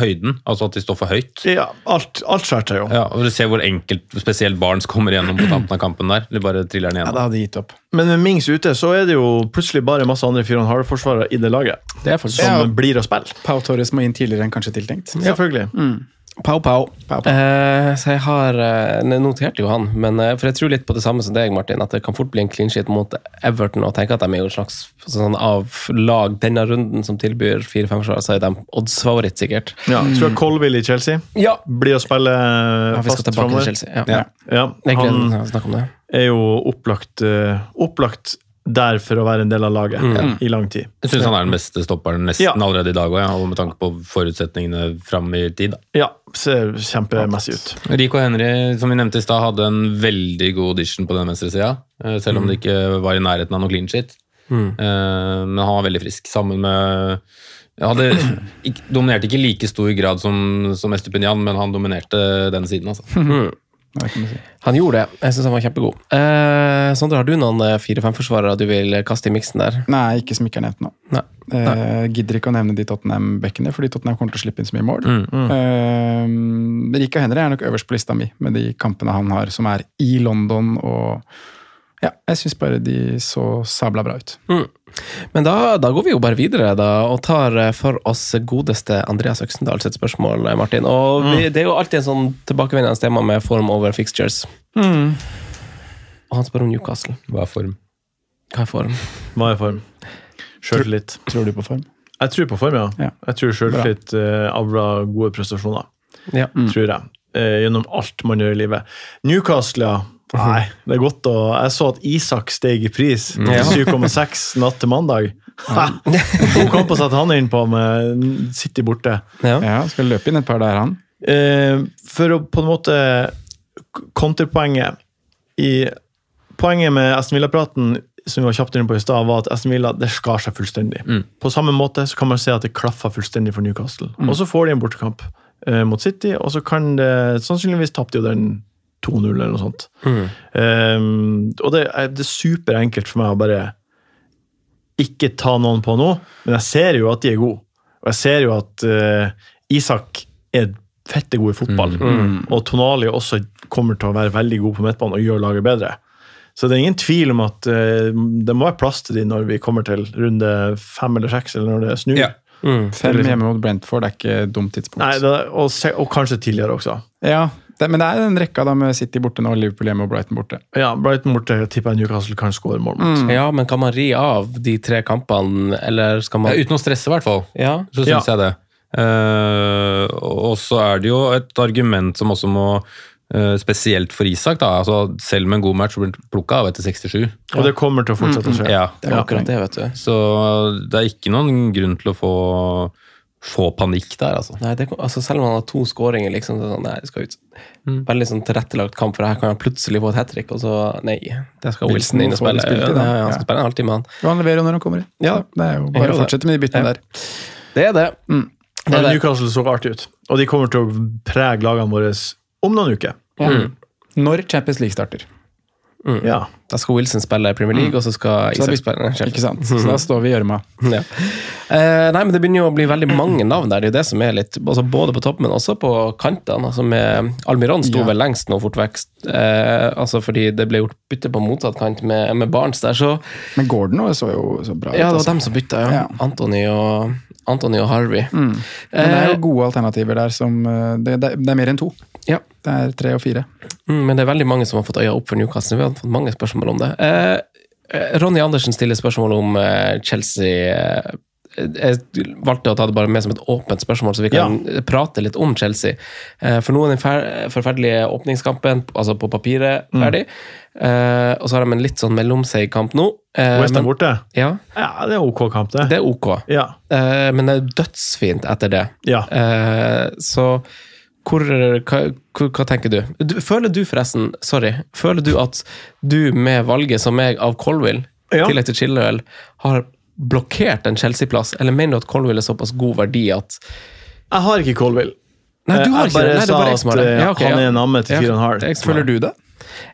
høyden. Altså at de står for høyt.
Ja, alt, alt skjærer seg jo.
Ja, og Du ser hvor enkelt spesielt Barnes kommer gjennom på tampen av kampen der. Eller bare triller den igjennom.
Ja, det hadde gitt opp.
Men med Mings ute, så er det jo plutselig bare masse andre Fyron Harald-forsvarere i det laget.
Det er faktisk
Som
ja.
blir å spille.
Pau Torres må inn tidligere enn kanskje tiltenkt.
Selvfølgelig. Mm.
Pau, pau.
Pau, pau.
Eh, så jeg har eh, jeg noterte jo han, men eh, for jeg tror litt på det samme som deg, Martin, at det kan fort bli en clean shit mot Everton, og tenke at de er jo en slags sånn av lag denne runden som tilbyr 4-5 forsvarere, så er de oddsfavoritt, sikkert.
Ja, tror jeg Colville i Chelsea
Ja,
blir å spille
ja vi skal
fast framover.
Ja.
Ja.
Ja, han er jo opplagt, eh, opplagt der for å være en del av laget i lang tid.
Jeg syns han er den beste stopperen nesten
Ja.
allerede i dag òg, ja, og med tanke på forutsetningene fram i tid. da.
Ja, ser kjempemessig ut.
Rico Henry, som vi nevnte i stad, hadde en veldig god audition på den venstre sida. Selv om det ikke var i nærheten av noe clean shit.
Mm.
Eh, Men han var veldig frisk, sammen med hadde, Dominerte ikke i like stor grad som, som Estupinian, men han dominerte den siden. altså.
Si.
Han gjorde det. Jeg syns han var kjempegod. Eh, Sondre, har du noen eh, 4-5-forsvarere du vil kaste i miksen der?
Nei, ikke som ikke er nevnt nå.
Nei.
Eh, gidder ikke å nevne de Tottenham-bekkene, fordi Tottenham kommer til å slippe inn så mye mål.
Mm.
Eh, Rika Henry er nok øverst på lista mi, med de kampene han har, som er i London. og ja, Jeg syns bare de så sabla bra ut.
Men da, da går vi jo bare videre da, og tar eh, for oss godeste Andreas Øksendal sitt spørsmål, eh, Martin. Og vi, Det er jo alltid en sånn tilbakevendende tema med form over fixtures. Og han spør om Newcastle.
Hva er form?
Hva er form?
Hva er form? Sjøltillit.
Tror du på form?
Jeg tror på form, ja.
Ja.
Jeg tror sjøltillit uh, avler gode prestasjoner.
Ja.
Tror jeg. Uh, gjennom alt man gjør i livet. Newcastle, ja. Nei, det er godt å Jeg så at Isak steg i pris.
Mm.
7,6 natt til mandag. Ha! To kamper satte han inn på med City borte.
Ja, skal løpe inn et par der, han.
Eh, for å på en måte Konterpoenget i Poenget med Aston Villa-praten som vi var kjapt inne på i stad, var at Aston Villa det skar seg fullstendig.
Mm.
På samme måte så kan man se at det klaffa fullstendig for Newcastle.
Mm.
Og så får de en bortekamp eh, mot City, og så kan det Sannsynligvis tapte jo den 2-0 eller noe sånt.
Mm.
Um, og det er, det er superenkelt for meg å bare ikke ta noen på nå, men jeg ser jo at de er gode. Og jeg ser jo at uh, Isak er fette god i fotball.
Mm.
Og Tonali også kommer til å være veldig god på midtbanen og gjøre laget bedre. Så det er ingen tvil om at uh, det må være plass til de når vi kommer til runde fem eller seks, eller når det snur.
Ja.
Mm.
Fem hjemme mot Brentford er ikke et dumt tidspunkt.
Nei, det, og, se, og kanskje tidligere også.
Ja, det, Men det er den rekka da med City borte nå, Liverpool hjemme og Brighton borte.
Ja, Brighton borte tipper jeg Newcastle kan skåre mål mot.
Mm.
Ja, men kan man ri av de tre kampene, eller skal man
Ja, uten å stresse, i hvert fall.
Ja.
Så syns jeg det. Uh, og så er det jo et argument som også må uh, Spesielt for Isak, da. Altså, selv med en god match så blir han plukka av etter 67.
Og det kommer til å fortsette å skje.
Ja.
Det er akkurat det, vet du.
Så det er ikke noen grunn til å få, få panikk der, altså.
Nei, det, altså selv om han har to skåringer, liksom, så sånn, nei, det skal ut. Veldig sånn tilrettelagt kamp, for her kan han plutselig få et hat trick, og så nei. Det skal
Wilson
Wilson inn og spille. Ja, ja, han
Ja.
skal spille en halvtime, han.
Og han leverer jo når han kommer inn.
Ja.
Det er jo bare å fortsette med de byttene
Ja.
der.
Det er det.
Mm.
Det er det.
Newcastle så artig ut, og de kommer til å prege lagene våre om noen uker.
Mm.
Når Champions League starter.
Ja.
Da skal Wilson spille i Premier League, og så skal Isak spille
Ikke sant? Så da står vi i gjørma.
Ja. Eh, nei, men Det begynner jo å bli veldig mange navn der. Det er jo det som er litt, altså Både på toppen, men også på kantene. altså med Almiron sto
Ja.
vel lengst nå, fort vekst. Eh, altså fordi det ble gjort bytte på motsatt kant med, med Barents der. så
Men Gordon også så jo så bra ut.
Ja, det
altså.
var dem som bytta, ja.
Ja.
Anthony og, Anthony og Harvey.
Mm. Men det er
Eh,
jo gode alternativer der som eh, Det, det, det er mer enn to.
Ja.
Det er tre og fire.
Mm, men det er veldig mange som har fått øya opp for Newcastle. Vi har fått mange spørsmål om det. Eh, eh, Ronny Andersen stiller spørsmål om eh, Chelsea. Eh, jeg valgte å ta det bare med som et åpent spørsmål, så vi kan prate litt om Chelsea. Eh, for nå er den forferdelige åpningskampen altså på papiret ferdig. Eh, og så har de en litt sånn mellomseigkamp nå. Eh,
West Ham
men-
borte?
Ja,
Ja, det er OK kamp, det.
det er ok.
Ja.
uh, men det er dødsfint etter det.
Ja.
Eh, så hvor, hva, hva, tenker du? Føler du forresten, sorry, føler du at du med valget som meg av Colville, i
Ja.
tillegg til Chilwell, har blokkert en Chelsea-plass, eller mener du at Colville er såpass god verdi at
Jeg har ikke Colville.
Nei, du har
jeg
ikke det. Nei, det
sa
bare
at eh,
Ja, okay,
han er en amme til fire og en halv.
er
Føler du det?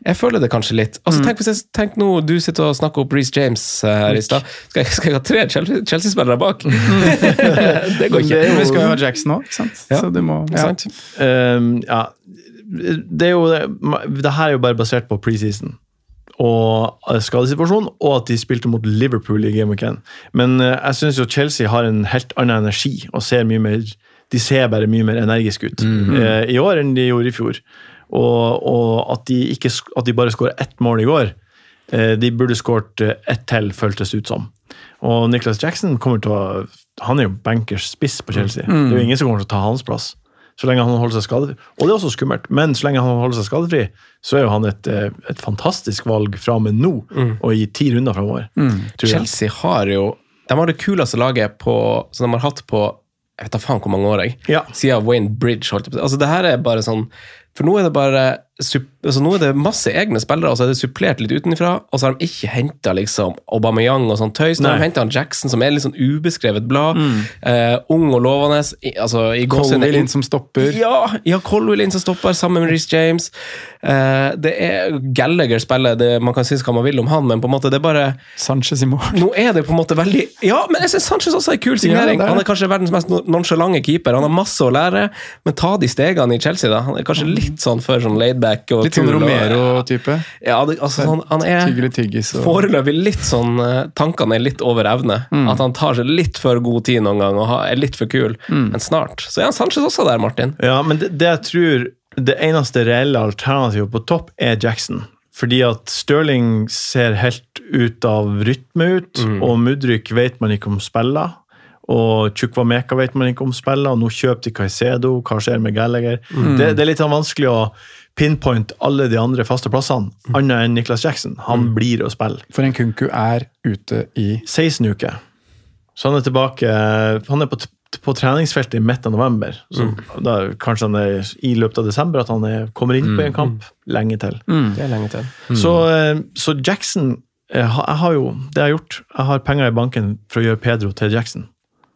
Jeg føler det kanskje litt. Altså, tenk, hvis jeg, tenk nå, Du sitter og snakker opp Reece James eh, her i stad. Skal, jeg- skal jeg ha tre Chelsea- Chelsea-spillere bak? det går ikke.
Vi skal jo ha Jackson òg, ikke sant?
Ja.
Så du må ja.
sant?
Um, ja. Det er jo det, det her er jo bare basert på preseason og skadesituasjonen, og at de spilte mot Liverpool i Game Week 1. Men eh, jeg syns jo Chelsea har en helt annen energi og ser mye mer De ser bare mye mer energiske ut eh, i år enn de gjorde i fjor. Og, og at, de ikke, at de bare skårer ett mål i går eh, De burde skåret eh, ett til, føltes ut som. Og Nicholas Jackson kommer til å Han er jo bankers spiss på Chelsea. Det er jo ingen som kommer til å ta hans plass. Så lenge han holder seg skadefri. Og det er også skummelt, men så lenge han holder seg skadefri, så er jo han et, eh, et fantastisk valg fra og med nå, og i ti runder framover. jeg.
Chelsea har jo De har det kuleste laget på, som de har hatt på jeg vet da faen hvor mange år, jeg.
Ja.
Siden Wayne Bridge. holdt på. Altså, det her er bare sånn For nå er det bare altså, nå er det masse egne spillere, og så er det supplert litt utenfra. Og så har de ikke henta liksom, Aubameyang og sånn tøys. Nå har de henta Jackson, som er litt sånn ubeskrevet blad. Eh, ung og lovende. I, altså, i gåseøyne-
inn som stopper.
ja, ja Colwell inn som stopper, sammen med Reece James. Eh, det er Gallagher spiller, det, man kan synes hva man vil om han, men på en måte det er bare
Sanchez i mål.
Nå er det på en måte veldig Ja, men jeg syns Sanchez også er en kul signering.
Ja, er
Han er kanskje verdens mest nonchalante keeper. Han har masse å lære, men ta de stegene i Chelsea, da. Han er kanskje litt sånn før sånn laidback og
Litt sånn Romero-type.
Ja, det, altså, han, han er.
Og...
foreløpig litt sånn eh, Tankene er litt over evne.
Mm.
At han tar seg litt for god tid noen gang og er litt for kul.
Mm.
Men snart så er han Sanchez også der, Martin.
Ja, men det, det jeg tror det eneste reelle alternativet på topp er Jackson. Fordi at Stirling ser helt ut av rytme ut, og Mudryk vet man ikke om spiller. Og Chukwameka vet man ikke om spiller, og nå kjøper de Caicedo. Hva skjer med Gallagher? Det, det er litt sånn vanskelig å pinpointe alle de andre faste plassene, annet enn Niklas Jackson. Han blir å spille.
For en kunku er ute i
16 uker. Så han er tilbake Han er på, på treningsfeltet i midten av november. Så da Kanskje han er i løpet av desember at han er, kommer inn på en kamp lenge til.
Det er lenge til.
Så, eh, så Jackson jeg har, Jeg har jo det jeg har gjort. Jeg har penger i banken for å gjøre Pedro til Jackson.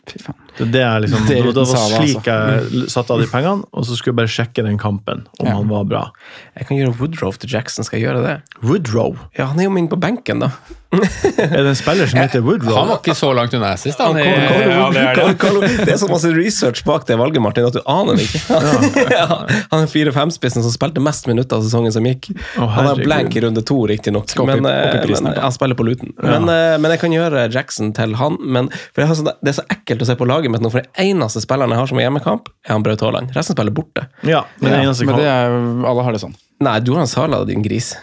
Fy faen.
Det, er liksom,
Det er
det, var
Salah,
slik jeg satte av de pengene, og så skulle jeg bare sjekke den kampen, om
Ja.
han var bra.
Jeg kan gjøre Woodrow til Jackson. Skal jeg gjøre det?
Woodrow?
Ja, han er jo min på benken, da.
Er det en spiller som heter Woodrow?
Han var ikke så langt unna sist. da.
Han
Det,
kom,
ja, det er det.
Det er så masse research bak det valget, Martin, at du aner det ikke. Ja, han er 4-5-spissen som spilte mest minutter av sesongen som gikk.
Oh,
Han
er
blank i runde to, riktignok, men, eh, men han spiller på Luton. Men, eh, men jeg kan gjøre Jackson til han. Men, for jeg har sånn, det er så ekkelt å se på laget mitt nå, for den eneste spilleren jeg har som er hjemmekamp, er han Braut Haaland. Resten spiller borte.
Ja, men det
Ja,
eneste
men det er, alle har det sånn.
Nei, du har en Sala, din gris.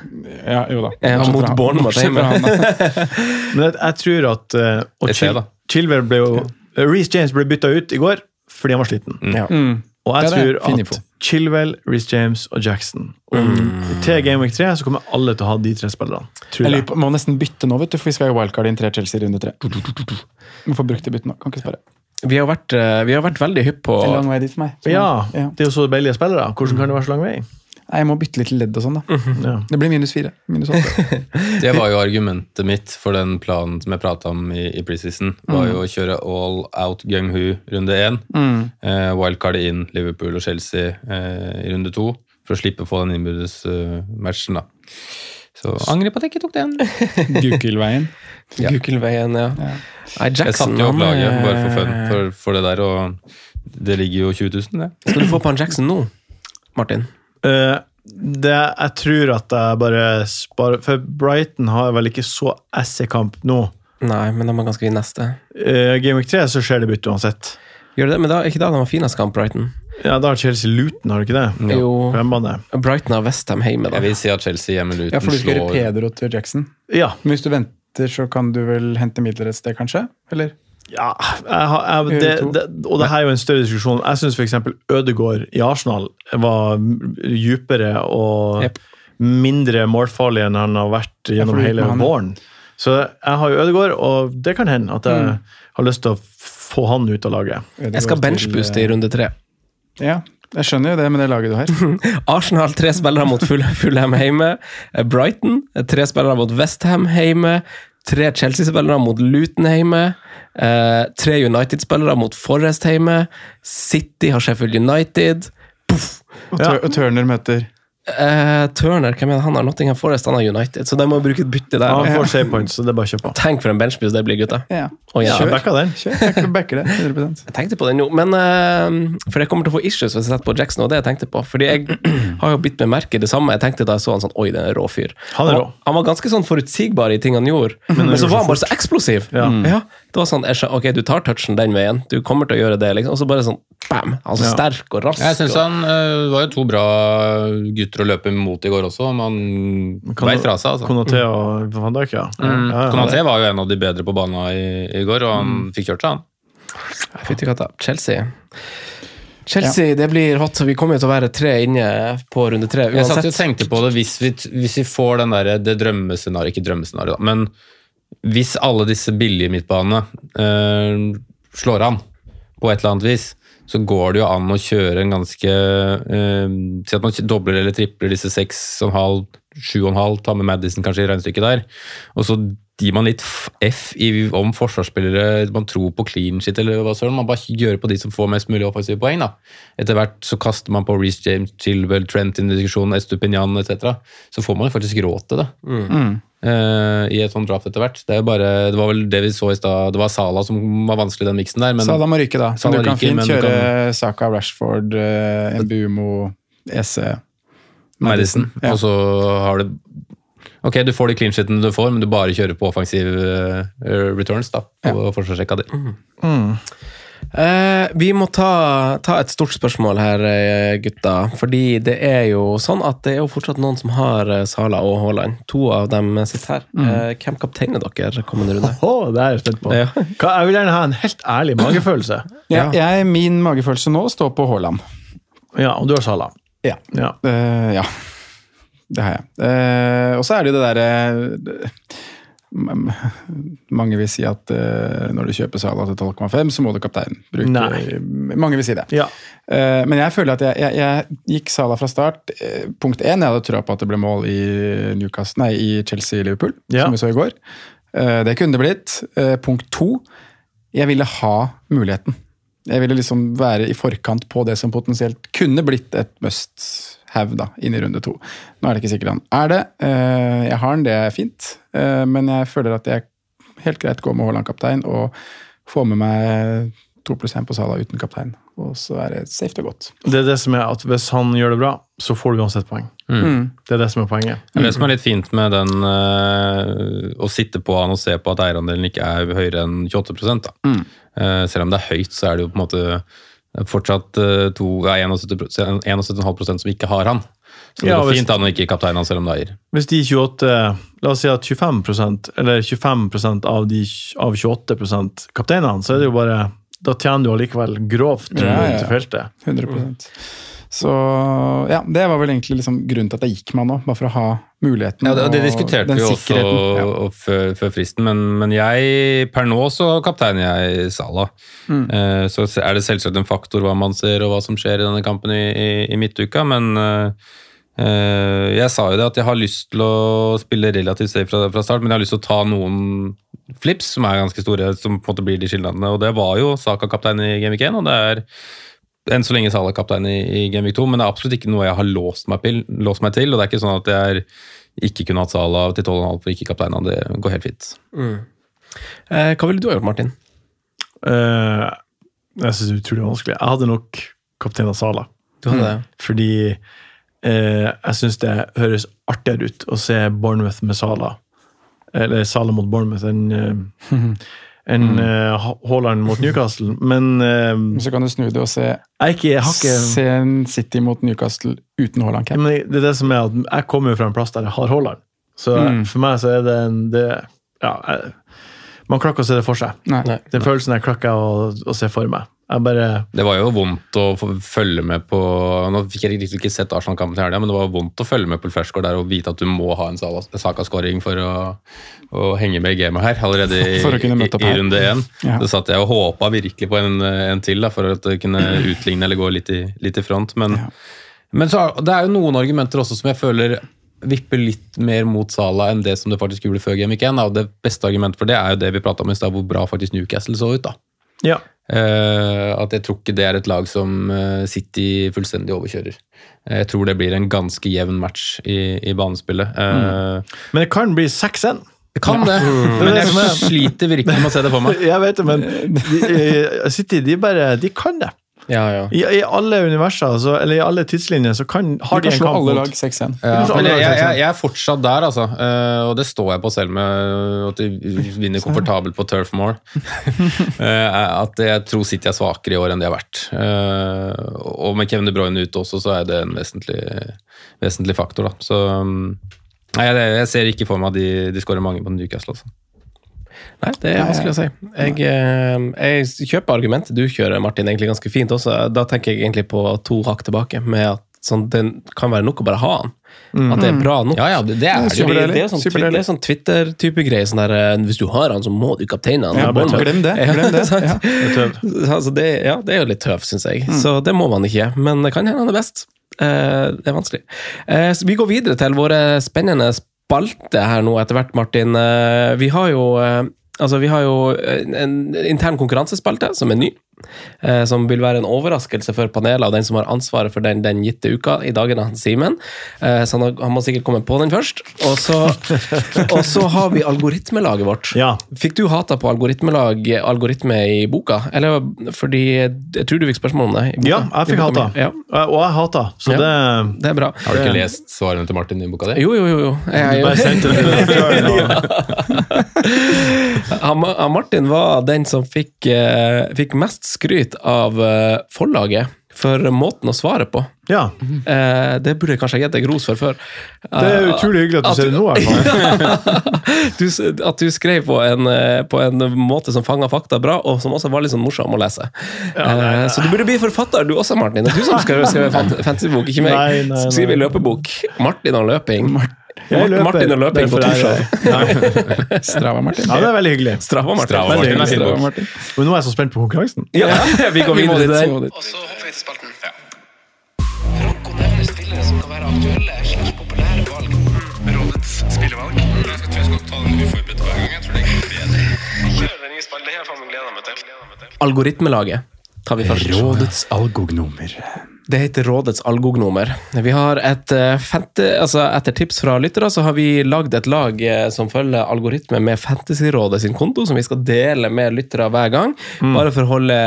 Ja, jo da.
Jeg har mot
han.
Bournemouth hjemme.
han, da.
Men jeg, jeg tror at uh, og Chil Chilver ble jo Reece James ble bytta ut i går fordi han var sliten.
Ja.
Mm.
Og jeg tror at. Chilwell, Reece James og Jackson om, Til Game Week 3 så kommer alle til å ha de tre spillerne.
Lurer på, må nesten bytte nå, vet du, for vi skal ha wildcard inn tre Chelsea i runde tre. Vi får brukt det byttet nå, kan ikke spørre.
Vi har vært, eh, vi har vært veldig hypp på
En lang vei dit for meg. Så-
Ja,
ja.
det er jo så deilige spillere. Hvordan kan det være så lang vei?
Nei, Jeg må bytte litt ledd og sånn, da.
Ja.
Det blir minus fire. Minus åtte.
Det var jo argumentet mitt for den planen som jeg prata om i, i preseason. Var
Mm.
jo å kjøre all out gung-hu runde én. Eh, wildcard inn Liverpool og Chelsea eh, i runde to. For å slippe å få den innbyrdes uh, matchen, da. Så angrer på at jeg ikke tok den.
Gukelveien.
Ja.
Gukelveien, ja. Nei,
Jeg satte jo opp laget
eh,
bare for fun for, for det der, og det ligger jo 20 000, det.
Skal du få på han Jackson nå, Martin?
Uh, det, jeg tror at jeg bare sparer For Brighton har vel ikke så S-kamp nå.
Nei, men de har ganske fin neste.
Uh, Game Week 3 så skjer det bytte uansett.
Gjør det det? Men da, ikke da de har finest kamp, Brighton?
Ja, Da har Chelsea Luton, har du ikke det?
Jo.
Hjemmebane.
Brighton har Westham hjemme, da.
Jeg vil si at Chelsea hjemme Luton
slår
Ja,
for du skal gjøre Pedro til Jackson.
Ja.
Men hvis du venter, så kan du vel hente midler et sted, kanskje? Eller?
ja jeg, har- jeg, det, det, og det her er jo en større diskusjon. Jeg syns f.eks. Ødegaard i Arsenal var dypere og
yep.
mindre målfarlig enn han har vært gjennom hele våren. Så jeg har jo Ødegaard, og det kan hende at jeg
Mm.
har lyst til å få han ut av laget.
Jeg skal benchbooste i runde tre.
Ja, jeg skjønner jo det med det laget du har.
Arsenal tre spillere mot Fulham hjemme. Brighton tre spillere mot Westham hjemme. Tre Chelsea-spillere mot Luton hjemme. Eh, tre United-spillere mot Forest hjemme. City har Sheffield United. Puff.
Og, ja. og Turner møter
Eh, Turner, hvem er det han har? Nottingham Forest, han har United. Så de må bruke et bytte der.
Han får save points, så det er bare å kjøpe.
Tenk for en benchbus det blir, gutta.
Ja.
Jenter.
backa den.
Kjør, backer det. 100
Jeg tenkte på den jo, men uh, For jeg kommer til å få issues hvis jeg setter på Jackson, og det jeg tenkte på. Fordi jeg har jo bitt meg merke i det samme. Jeg tenkte da jeg så han sånn Oi, det er en rå fyr.
Han er rå.
Han var ganske sånn forutsigbar i ting han gjorde, men, så var han bare så eksplosiv.
Ja.
Ja, det var sånn, jeg Ok, du tar touchen den veien, du kommer til å gjøre det, liksom. Og så bare sånn bam! Altså
Ja.
sterk og rask.
Jeg
synes
han Det var jo to bra gutter å løpe mot i går også. Man veit fra seg, altså.
Konaté og Van Dijk, ja.
Mm.
ja, ja.
Konaté var jo en av de bedre på banen i, i går, og han fikk kjørt seg, han.
Fytti katta. Chelsea. Chelsea, det blir hot. Vi kommer jo til å være tre inne på runde tre.
Jeg satt jo og tenkte på det hvis vi, hvis vi får den der, det drømmescenarioet, ikke drømmescenarioet, da, men hvis alle disse billige midtbanene øh, slår an på et eller annet vis, så går det jo an å kjøre en ganske eh, Si at man dobler eller tripler disse 6,5, 7,5, ta med Madison kanskje i regnestykket der, og så gir man litt F i, om forsvarsspillere man tror på clean shit, eller hva søren. Man bare gjør på de som får mest mulig offensive poeng. da. Etter hvert så kaster man på Reece James, Chilwell, Trent i diskusjonen, Estupinian etc. Så får man jo faktisk råd til det. eh, I et sånt draft etter hvert. Det, er bare, det var vel det vi så i stad. Det var Sala som var vanskelig i den miksen der. Men
Sala må ryke, da. Så
Salah
du kan
ryker,
fint kjøre kan... Saka, Rashford, uh, Mbumo, EC
Madison.
Ja.
Og så har du Ok, du får de clean shitene du får, men du bare kjører på offensiv eh, returns da, på forsvarsrekka di.
Eh, vi må ta, ta et stort spørsmål her, eh, gutta. Fordi det er jo sånn at det er jo fortsatt noen som har eh, Sala og Haaland. To av dem sitter her.
Mm.
Eh, hvem kapteiner dere kommende runde?
Oh, det er jeg spent på.
Ja.
Jeg vil gjerne ha en helt ærlig magefølelse.
Ja, jeg, min magefølelse nå står på Haaland.
Ja, og du har Sala.
Ja.
Ja.
Uh, ja. Det har jeg. Eh, og så er det jo det derre Mange vil si at eh, når du kjøper Sala til 12,5, så må du kapteinen bruke
Nei.
Mange vil si det.
Ja.
Eh, men jeg føler at jeg, jeg, jeg gikk Sala fra start. Eh, punkt én, jeg hadde trua på at det ble mål i, Newcastle, nei, i Chelsea-Liverpool,
Ja.
som vi så i går. Eh, det kunne det blitt. Eh, punkt to, jeg ville ha muligheten. Jeg ville liksom være i forkant på det som potensielt kunne blitt et must have da, inn i runde to. Nå er det ikke sikkert han er det. Eh, Jeg har han, det er fint. Eh, Men jeg føler at jeg helt greit går med Haaland kaptein og får med meg to pluss én på Sala uten kaptein. Og så er det safe og godt.
Det er det som er at hvis han gjør det bra, så får du uansett poeng.
Mm.
Det er det som er poenget.
Er det som er litt fint med den eh, å sitte på han og se på at eierandelen ikke er høyere enn 28 da.
Mm.
Eh, selv om det er høyt, så er det jo på en måte fortsatt uh, to, ja, 71 71,5 som ikke har han. Så det
Ja,
går
hvis-
fint an å ikke kapteinen selv om det er eier.
Hvis de 28 La oss si at 25 eller 25% av de av 28% kapteinene, så er det jo bare Da tjener du allikevel grovt
Ja, ja, ja.
til feltet.
100 Så ja, det var vel egentlig liksom grunnen til at jeg gikk med nå, bare for å ha muligheten.
Ja, det, det diskuterte vi også.
Ja.
før, før fristen, men, men jeg per nå så kapteiner jeg Salah.
Mm.
Eh, så er det selvsagt en faktor hva man ser og hva som skjer i denne kampen i, i, i midtuka, men eh, eh, jeg sa jo det at jeg har lyst til å spille relativt safe fra, fra start, men jeg har lyst til å ta noen flips som er ganske store, som på en måte blir de skillnadene. Og det var jo Saka kaptein i Game Week 1, og det er enn så lenge Salah kaptein i, i Game Week 2, men det er absolutt ikke noe jeg har låst meg, til, låst meg til. Og det er ikke sånn at jeg er, ikke kunne hatt Salah til 12,5 for ikke kaptein. Det går helt fint.
Mm. Eh, hva ville du ha gjort, Martin?
Eh, jeg syns det er utrolig vanskelig. Jeg hadde nok kaptein Sala.
Du hadde det?
Fordi eh, jeg syns det høres artigere ut å se Bournemouth med Sala. Eller Sala mot Bournemouth enn eh, enn eh, Ha- Haaland mot Newcastle. Men uh,
Så kan du snu det og se,
jeg, ikke, jeg har ikke
se en City mot Newcastle uten Haaland
men det er det som er at jeg kommer jo fra en plass der jeg har Haaland. Så
Mm.
for meg så er det en det, ja, jeg, Man klarer ikke å se det for seg.
Nei.
Den følelsen der klarer ikke jeg å, å se for meg. Bare
Det var jo vondt å følge med på Nå fikk jeg riktig ikke sett Arsenal-kampen til helga, men det var vondt å følge med på Flashcore der og vite at du må ha en Saka-skåring for å, å henge med i gamet her, allerede i, i, i runde én.
Ja.
Så satt jeg og håpa virkelig på en, en til da, for at det kunne utligne eller gå litt i, litt i front. Men, men så, det er jo noen argumenter også som jeg føler vipper litt mer mot Sala enn det som det faktisk gjorde før Game Week 1. Og det beste argumentet for det er jo det vi prata om i stad, hvor bra faktisk Newcastle så ut. da.
Ja.
Eh, at jeg tror ikke det er et lag som eh, City fullstendig overkjører. Eh, Jeg tror det blir en ganske jevn match i, i banespillet. Mm.
Men det kan bli 6-1.
Det kan det, men jeg
er.
sliter virkelig med å se det for meg.
Jeg vet det, men de, eh, City de bare De kan det.
Ja, ja.
I, I alle universer, så, eller i alle tidslinjer, så kan, har
De
en kamp
alle
mot-
lag 6-1.
Ja, men jeg, jeg, jeg, jeg er fortsatt der, altså. Uh, og det står jeg på selv med at de vinner komfortabelt på Turf Moor. Eh, at jeg tror City er svakere i år enn de har vært. Uh, og med Kevin De Bruyne ute også, så er det en vesentlig, vesentlig faktor. Da. Så um, nei, jeg, jeg ser ikke for meg at de, de skårer mange på Newcastle. Altså.
Nei, det er vanskelig å si. Jeg, eh, jeg kjøper argumentet du kjører, Martin, egentlig ganske fint også. Da tenker jeg egentlig på to hakk tilbake, med at sånn, det kan være nok å bare ha han. At det er bra nok.
Ja, ja, det, det er det
Superdeilig.
Det er sånn, det er sånn Twitter-type greie. Sånn der, eh, hvis du har han, så må du kapteine han.
Ja,
er
glem det, glem det, ja.
Det er.
Altså, det, ja, det er jo litt tøv, syns jeg.
Mm.
Så det må man ikke. Men det kan hende han er best. Eh, det er vanskelig. Eh, så vi går videre til våre spennende spalter her nå etter hvert, Martin. Eh, vi har jo eh, Altså, vi har jo en, en intern konkurransespalte som er ny. Eh, Som vil være en overraskelse for panelet og den som har ansvaret for den den gitte uka. I dag er det han Simen. Eh, Så han har- han må sikkert komme på den først. Og så, og så har vi algoritmelaget vårt.
Ja.
Fikk du hata på algoritmelag algoritme i boka? Eller fordi jeg tror du fikk spørsmål om det? i boka.
ja, jeg fikk hata.
Ja,
Og jeg hata, så
Ja.
det
det er bra.
Har du ikke lest svarene til Martin i boka di?
Jo, jo, jo. jo. Jeg,
jeg, jeg.
han, Martin var den som fikk, eh, fikk mest skryt av eh, forlaget for måten å svare på.
Ja.
Eh, det burde jeg kanskje gitt deg ros for før.
Det er utrolig hyggelig at du ser det nå, i hvert fall.
du, at du skrev på en, eh, på en måte som fanga fakta bra, og som også var litt sånn morsom å lese. Eh, så du burde bli forfatter, du også, Martin. Det er du som skal skrive fantasybok, ikke meg.
Nei, nei, nei.
Skrive løpebok. Martin og løping.
Jeg løper,
Martin er løping på
derfor er
Torshov.
Strava, Martin.
Ja, det er veldig hyggelig.
Strava, Martin.
Strava, Martin,
hyggelig.
bok.
Martin.
Men nå er jeg så spent på konkurransen.
Ja, vi går videre til den.
vi dit.
Og så hopper vi til spalten. Franco nevner spillere som kan være aktuelle slags populære valg. Rådets spillevalg. Jeg tror jeg skal ta den uforberedt hver gang. Jeg tror det er bedre. Kjør den nye spalten. Det her faen meg gleder meg til. Algoritmelaget tar vi først.
Rådets algognomer.
Det heter Rådets algognomer. Vi har et fente, altså Etter tips fra lyttere så har vi lagd et lag eh, som følger algoritme med Fantasyrådet sin konto, som vi skal dele med lyttere hver gang. Bare for å holde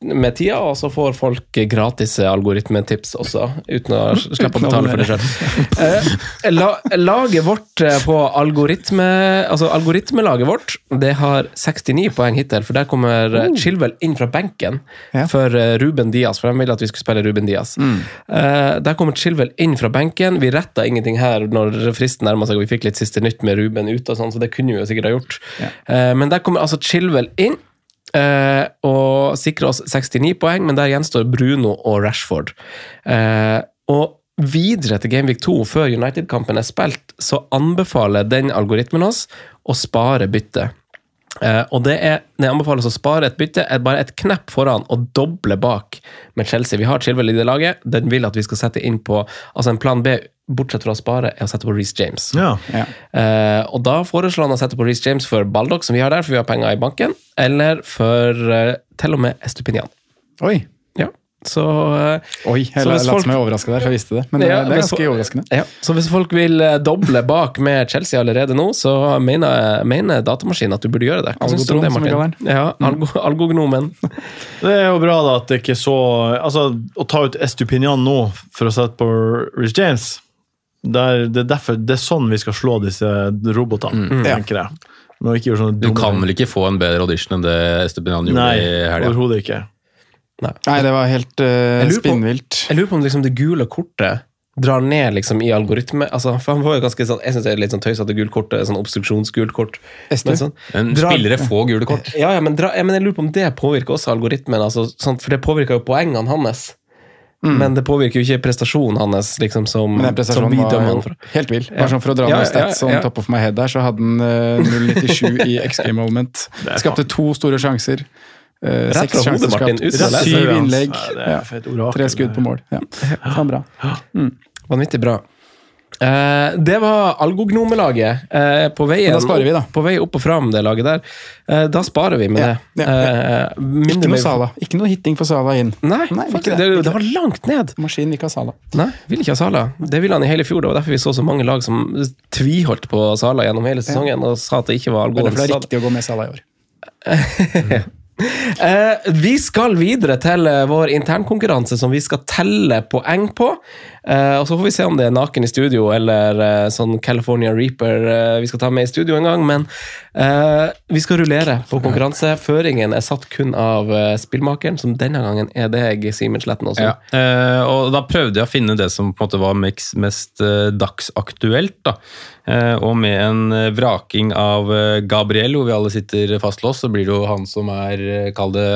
med tida, og så får folk gratis algoritmetips også, uten å slippe å betale for det sjøl. La, laget vårt eh, på algoritme Altså algoritmelaget vårt, det har 69 poeng hittil, for der kommer uh. Chilwell inn fra benken
Ja.
for eh, Ruben Diaz, for de ville at vi skulle spille Ruben Diaz. Eh, der kommer Chilwell inn fra benken. Vi retta ingenting her når fristen nærma seg, og vi fikk litt siste nytt med Ruben ute, og sånn, så det kunne vi jo sikkert ha gjort. Eh, men der kommer altså Chilwell inn. Eh, og sikrer oss 69 poeng, men der gjenstår Bruno og Rashford. Eh, og videre til Gameweek 2, før United-kampen er spilt, så anbefaler den algoritmen oss å spare byttet. Eh, og det er, det anbefales å spare et bytte, er bare et knepp foran og doble bak med Chelsea. Vi har Chilwell i det laget, den vil at vi skal sette inn på Altså en plan B, bortsett fra å spare, er å sette på Reece James.
Ja.
Ja.
Uh, og da foreslår han å sette på Reece James for Baldock, som vi har der, for vi har penger i banken, eller for uh, til og med Estupinian.
Oi.
Ja, så eh,
Oi, jeg la-
hvis
lot
folk-
som jeg overraska der, for jeg visste det. Men det,
Ja,
det er ganske
så-
overraskende.
Ja, så hvis folk vil doble bak med Chelsea allerede nå, så mener, mener datamaskinen at du burde gjøre det. Hva syns du om det, Martin? Ja, algo, Algognomen.
Det er jo bra da at det ikke er så Altså, å ta ut Estupinian nå for å sette på Rich James der, det, er derfor, det er sånn vi skal slå disse robotene, tenker jeg.
Du kan vel ikke få en bedre audition enn det Estepinian gjorde
Nei,
i helga?
overhodet ikke.
Nei, det var helt uh, spinnvilt.
Jeg lurer på om liksom det gule kortet drar ned liksom i algoritme altså, for han var jo ganske sånn, Jeg syns det er litt sånn tøysete gult kort, sånn obstruksjonsgult kort. Men sånn,
Men
drar-
spillere får gule kort.
Ja, ja, men, dra, ja, men jeg lurer på om det påvirker også algoritmen. Altså, sånn, for det påvirker jo poengene hans. Men det påvirker jo ikke prestasjonen hans, liksom, som,
Men den
som
prestasjonen
vi
var jo
for.
helt vill.
Ja.
Bare sånn For å dra
Ja,
noen
ja,
stats on
ja.
top of my head der, så hadde han uh, 0,97 i XG moment. Skapte to store sjanser. Uh,
Rett
Seks
fra hodet,
sjanser
Martin.
Syv innlegg.
Ja,
Ja. Tre skudd på mål. Ja. Sånn bra.
Vanvittig bra. Eh, det var Algognome-laget. Eh, på, på vei opp og fram, det laget der. Eh, da sparer vi med
Ja,
det.
ja.
Eh,
Ikke noe Sala. Ikke noe hitting for Sala inn.
Nei,
Nei,
faktisk, det,
det.
det, var langt ned.
Maskinen ikke ha Sala.
Nei, vil ikke ha Sala. Det ville han i hele fjor. Det var derfor vi så så mange lag som tviholdt på Sala gjennom hele sesongen og sa at det ikke var
er det er riktig å gå med Sala i år.
Eh, vi skal videre til eh, vår internkonkurranse som vi skal telle poeng på. Eh, og Så får vi se om det er naken i studio eller eh, sånn California Reaper eh, vi skal ta med i studio en gang. Men vi skal rullere på konkurranse. Føringen er satt kun av spillmakeren, som denne gangen er deg, Simen Sletten. også.
Ja, og da prøvde jeg å finne det som på en måte var mest, dagsaktuelt. da. Og med en vraking av Gabriel, hvor vi alle sitter fastlåst, så blir det jo han som er, kall det,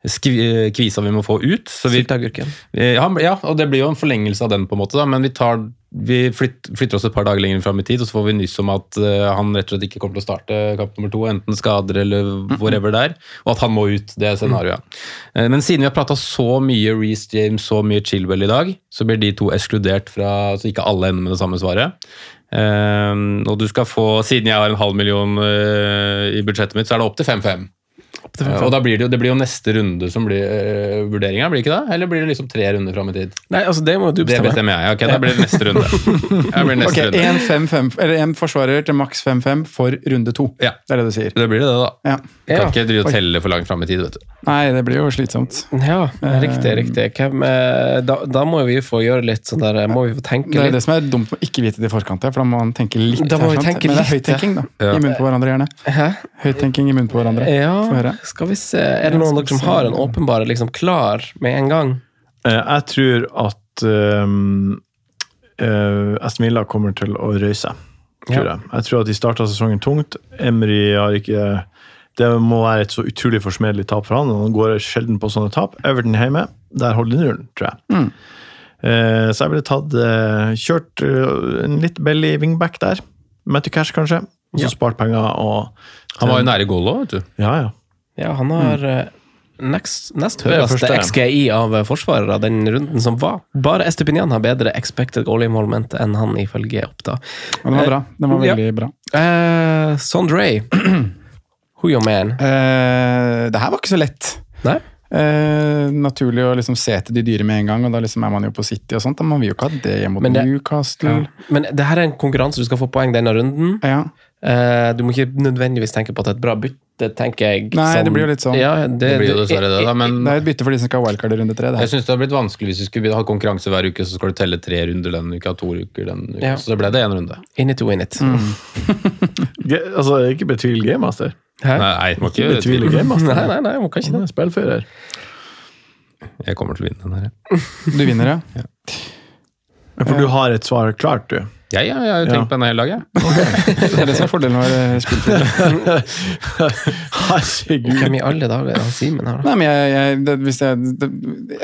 kvisa vi må få ut.
Sylteagurken.
Eh, Ja, ja, og det blir jo en forlengelse av den, på en måte, da, men vi, tar, vi flytt, flytter oss et par dager lenger fram i tid, og så får vi nyss om at uh, han rett og slett ikke kommer til å starte kamp nummer to, enten skader eller whatever er, og at han må ut. Det er scenarioet. Eh, Men siden vi har prata så mye Reece James, så mye Chilwell i dag, så blir de to ekskludert fra Så ikke alle ender med det samme svaret. Eh, og du skal få, siden jeg har en halv million eh, i budsjettet mitt, så er det opp til 5-5. Eh, Og da blir det, jo, det blir jo neste runde som blir uh, vurderinga, blir det ikke det? Eller blir det liksom tre runder fram i tid?
Nei, altså det må du
Det bestemmer jeg. Ok, Da blir det neste runde. Det blir neste
Ok,
runde.
en, fem, fem, eller en forsvarer til maks 5-5 for runde to.
Ja.
Det er det du sier.
Det blir det, da.
Ja.
Kan
Ja.
ikke drive og telle for langt fram i tid. vet du.
Nei, det blir jo slitsomt.
Ja, riktig. riktig. Hvem, eh, da, da må vi få gjøre litt sånn der Må vi få tenke
Det er det som er dumt med å ikke vite det i forkant, for da må man tenke litt.
Da må vi tenke litt.
Men det er høyttenking, da.
ja.
I munnen på hverandre, gjerne.
Hæ?
Høyttenking i munnen på hverandre.
Ja,
høre.
Skal vi se, Er det noen av dere som har en åpenbar liksom klar med en gang?
Eh, Jeg tror at um, uh, Aston Villa kommer til å røyse. Tror
Ja.
jeg. jeg tror at de starta sesongen tungt. Emry har ikke Det må være et så utrolig forsmedelig tap for han. Han går sjelden på sånne tap. Everton hjemme, der holder de nullen, tror jeg.
Mm.
Uh, så jeg ville tatt uh, kjørt eh, en litt belly wingback der. Matty Cash, kanskje. Og så
Ja.
spart penger og
Han var jo nære goal òg, vet du.
Ja, ja.
Ja, han har eh, nest, nest høyeste. XGI av eh, forsvarere den runden som var. Bare Estepinian har bedre expected goal involvement enn han ifølge Oppda.
Den var bra. Den var
Ja.
veldig bra.
Eh, Sondre, who your man?
Eh, det her var ikke så lett.
Nei?
Eh, naturlig å liksom se til de dyre med en gang, og da liksom er man jo på City og sånt. Da man vil jo ikke ha det hjemme mot
Men det-
Newcastle.
Men det her er en konkurranse du skal få poeng denne runden.
Ja.
Eh, du må ikke nødvendigvis tenke på at det er et bra bytte, tenker jeg.
Nei,
som-
det blir jo litt sånn.
Ja, det,
Det blir jo dessverre det, da. Men
Det er et bytte for de som skal ha wildcard i runde tre.
Jeg syns det har blitt vanskelig hvis du skulle ha konkurranse hver uke, så skal du telle tre runder den uka, to uker den uka.
Ja.
Så det ble det én runde.
In it to win it.
Mm. altså, ikke betvil Gamemaster.
Hæ?
Nei, må
Ikke
ikke
betvile Gamemaster.
Nei, nei, nei, man kan ikke det.
er spillfører.
Jeg kommer til å vinne den her. jeg.
Du vinner, ja.
Ja, For du har et svar klart, du.
Ja, jeg, jeg har jo
Ja.
tenkt på den hele dagen.
Det er det som er fordelen med å være spillfri.
Herregud.
Hvem i alle dager er han Simen her, da?
Nei, men jeg, jeg, det, hvis jeg, det,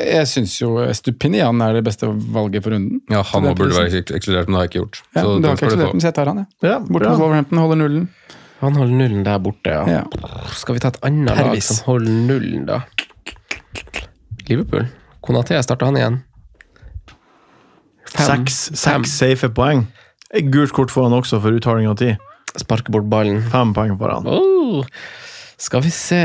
jeg syns jo Stupinian er det beste valget for runden.
Ja, Han burde være ekskludert, men det har jeg ikke gjort.
Ja,
Så
du har ikke ekskludert jeg tar han, jeg.
Ja,
Bort mot Wolverhampton, holder nullen.
Han holder nullen der borte, ja.
Ja.
Skal vi ta et annet lag som holder nullen, da? Liverpool. Konaté starter han igjen.
Seks, seks safe poeng. Et gult kort får han også for uttaling av tid.
Sparker bort ballen.
Fem poeng foran.
Oh, skal vi se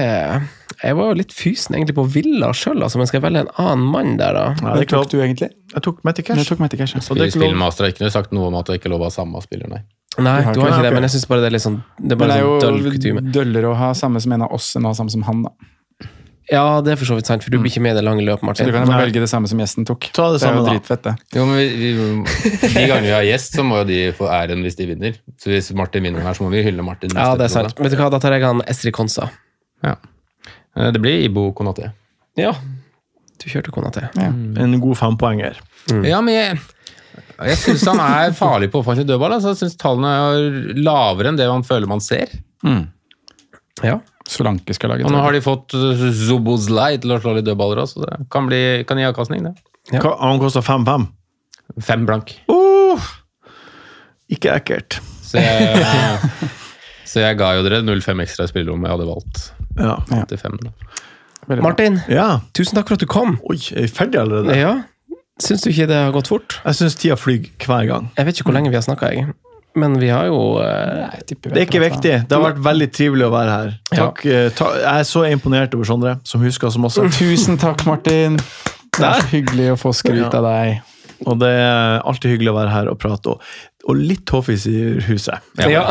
Jeg var jo litt fysen egentlig på Villa sjøl, altså, men skal jeg velge en annen mann der, da?
Ja, det
tok du egentlig?
Jeg tok Matty
Jeg
Cash.
tok Matty Cash.
lov.
Spillmaster har ikke noe sagt noe om at det ikke er lov å ha samme spiller, nei.
Nei,
Du har
du
ikke
har ikke
det,
men jeg syns bare det er litt sånn Det er bare
det er
sånn døll
jo
kutyme.
døllere å ha samme som en av oss enn å ha samme som han, da.
Ja, det er for så vidt sant, for du blir ikke med i det lange løpet, Martin.
Så du kan jo bare velge det samme som gjesten tok.
Ta det
Det er jo
samme, da.
dritfett, det.
Jo, men vi, vi, De gangene vi har gjest, så må jo de få æren hvis de vinner. Så hvis Martin vinner her, så må vi hylle Martin.
Ja, det er sant. Vet du hva, da tar jeg han Estrid Konsa.
Ja. Eh, Det blir Ibo Konaté.
Ja, du kjørte Konaté.
En god fempoenger.
Ja, men jeg, jeg syns han er farlig på offensiv dødball. Altså. Jeg syns tallene er lavere enn det man føler man ser.
Ja.
Solanke skal lage
Og nå har de fått uh, Zobozlai til å slå litt dødballer også, så det kan, bli, kan gi avkastning, det.
Ja.
Hva- Han koster 5-5.
Fem blank.
Uh, ikke ekkelt.
Så jeg, så jeg ga jo dere 0,5 ekstra i spillerommet Jeg hadde valgt
Ja.
til fem. Da.
Veldig bra.
Martin,
ja.
tusen takk for at du kom.
Oi, er vi ferdige allerede?
Ja, Syns du ikke det har gått fort?
Jeg syns tida flyr hver gang.
Jeg vet ikke hvor lenge vi har snakka, jeg. Men vi har jo eh,
Nei, vi
Det er ikke viktig. Det har vært veldig trivelig å være her. Takk, eh, ta, jeg er så imponert over Sondre, som husker så masse.
Tusen takk, Martin. Det er så hyggelig å få skryt av deg.
Og det er alltid hyggelig å være her og prate. Og, og litt toffis i huset.
Ja.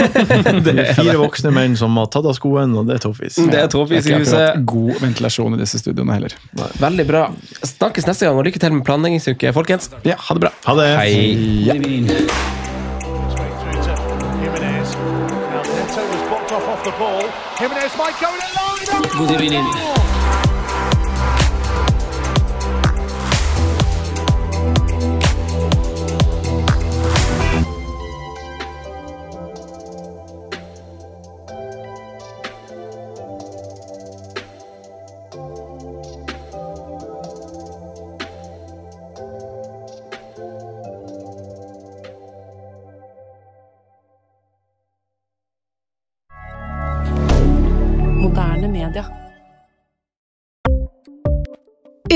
Det er fire voksne menn som har tatt av skoen, og det er toffis.
Det er
er
i
ikke
huset.
god ventilasjon i disse studioene heller.
Veldig bra. Snakkes neste gang, og lykke til med planleggingsuke, folkens.
Ja,
Ha det bra.
Ha det.
Hei.
Straight Jimenez might go in line.
God evening.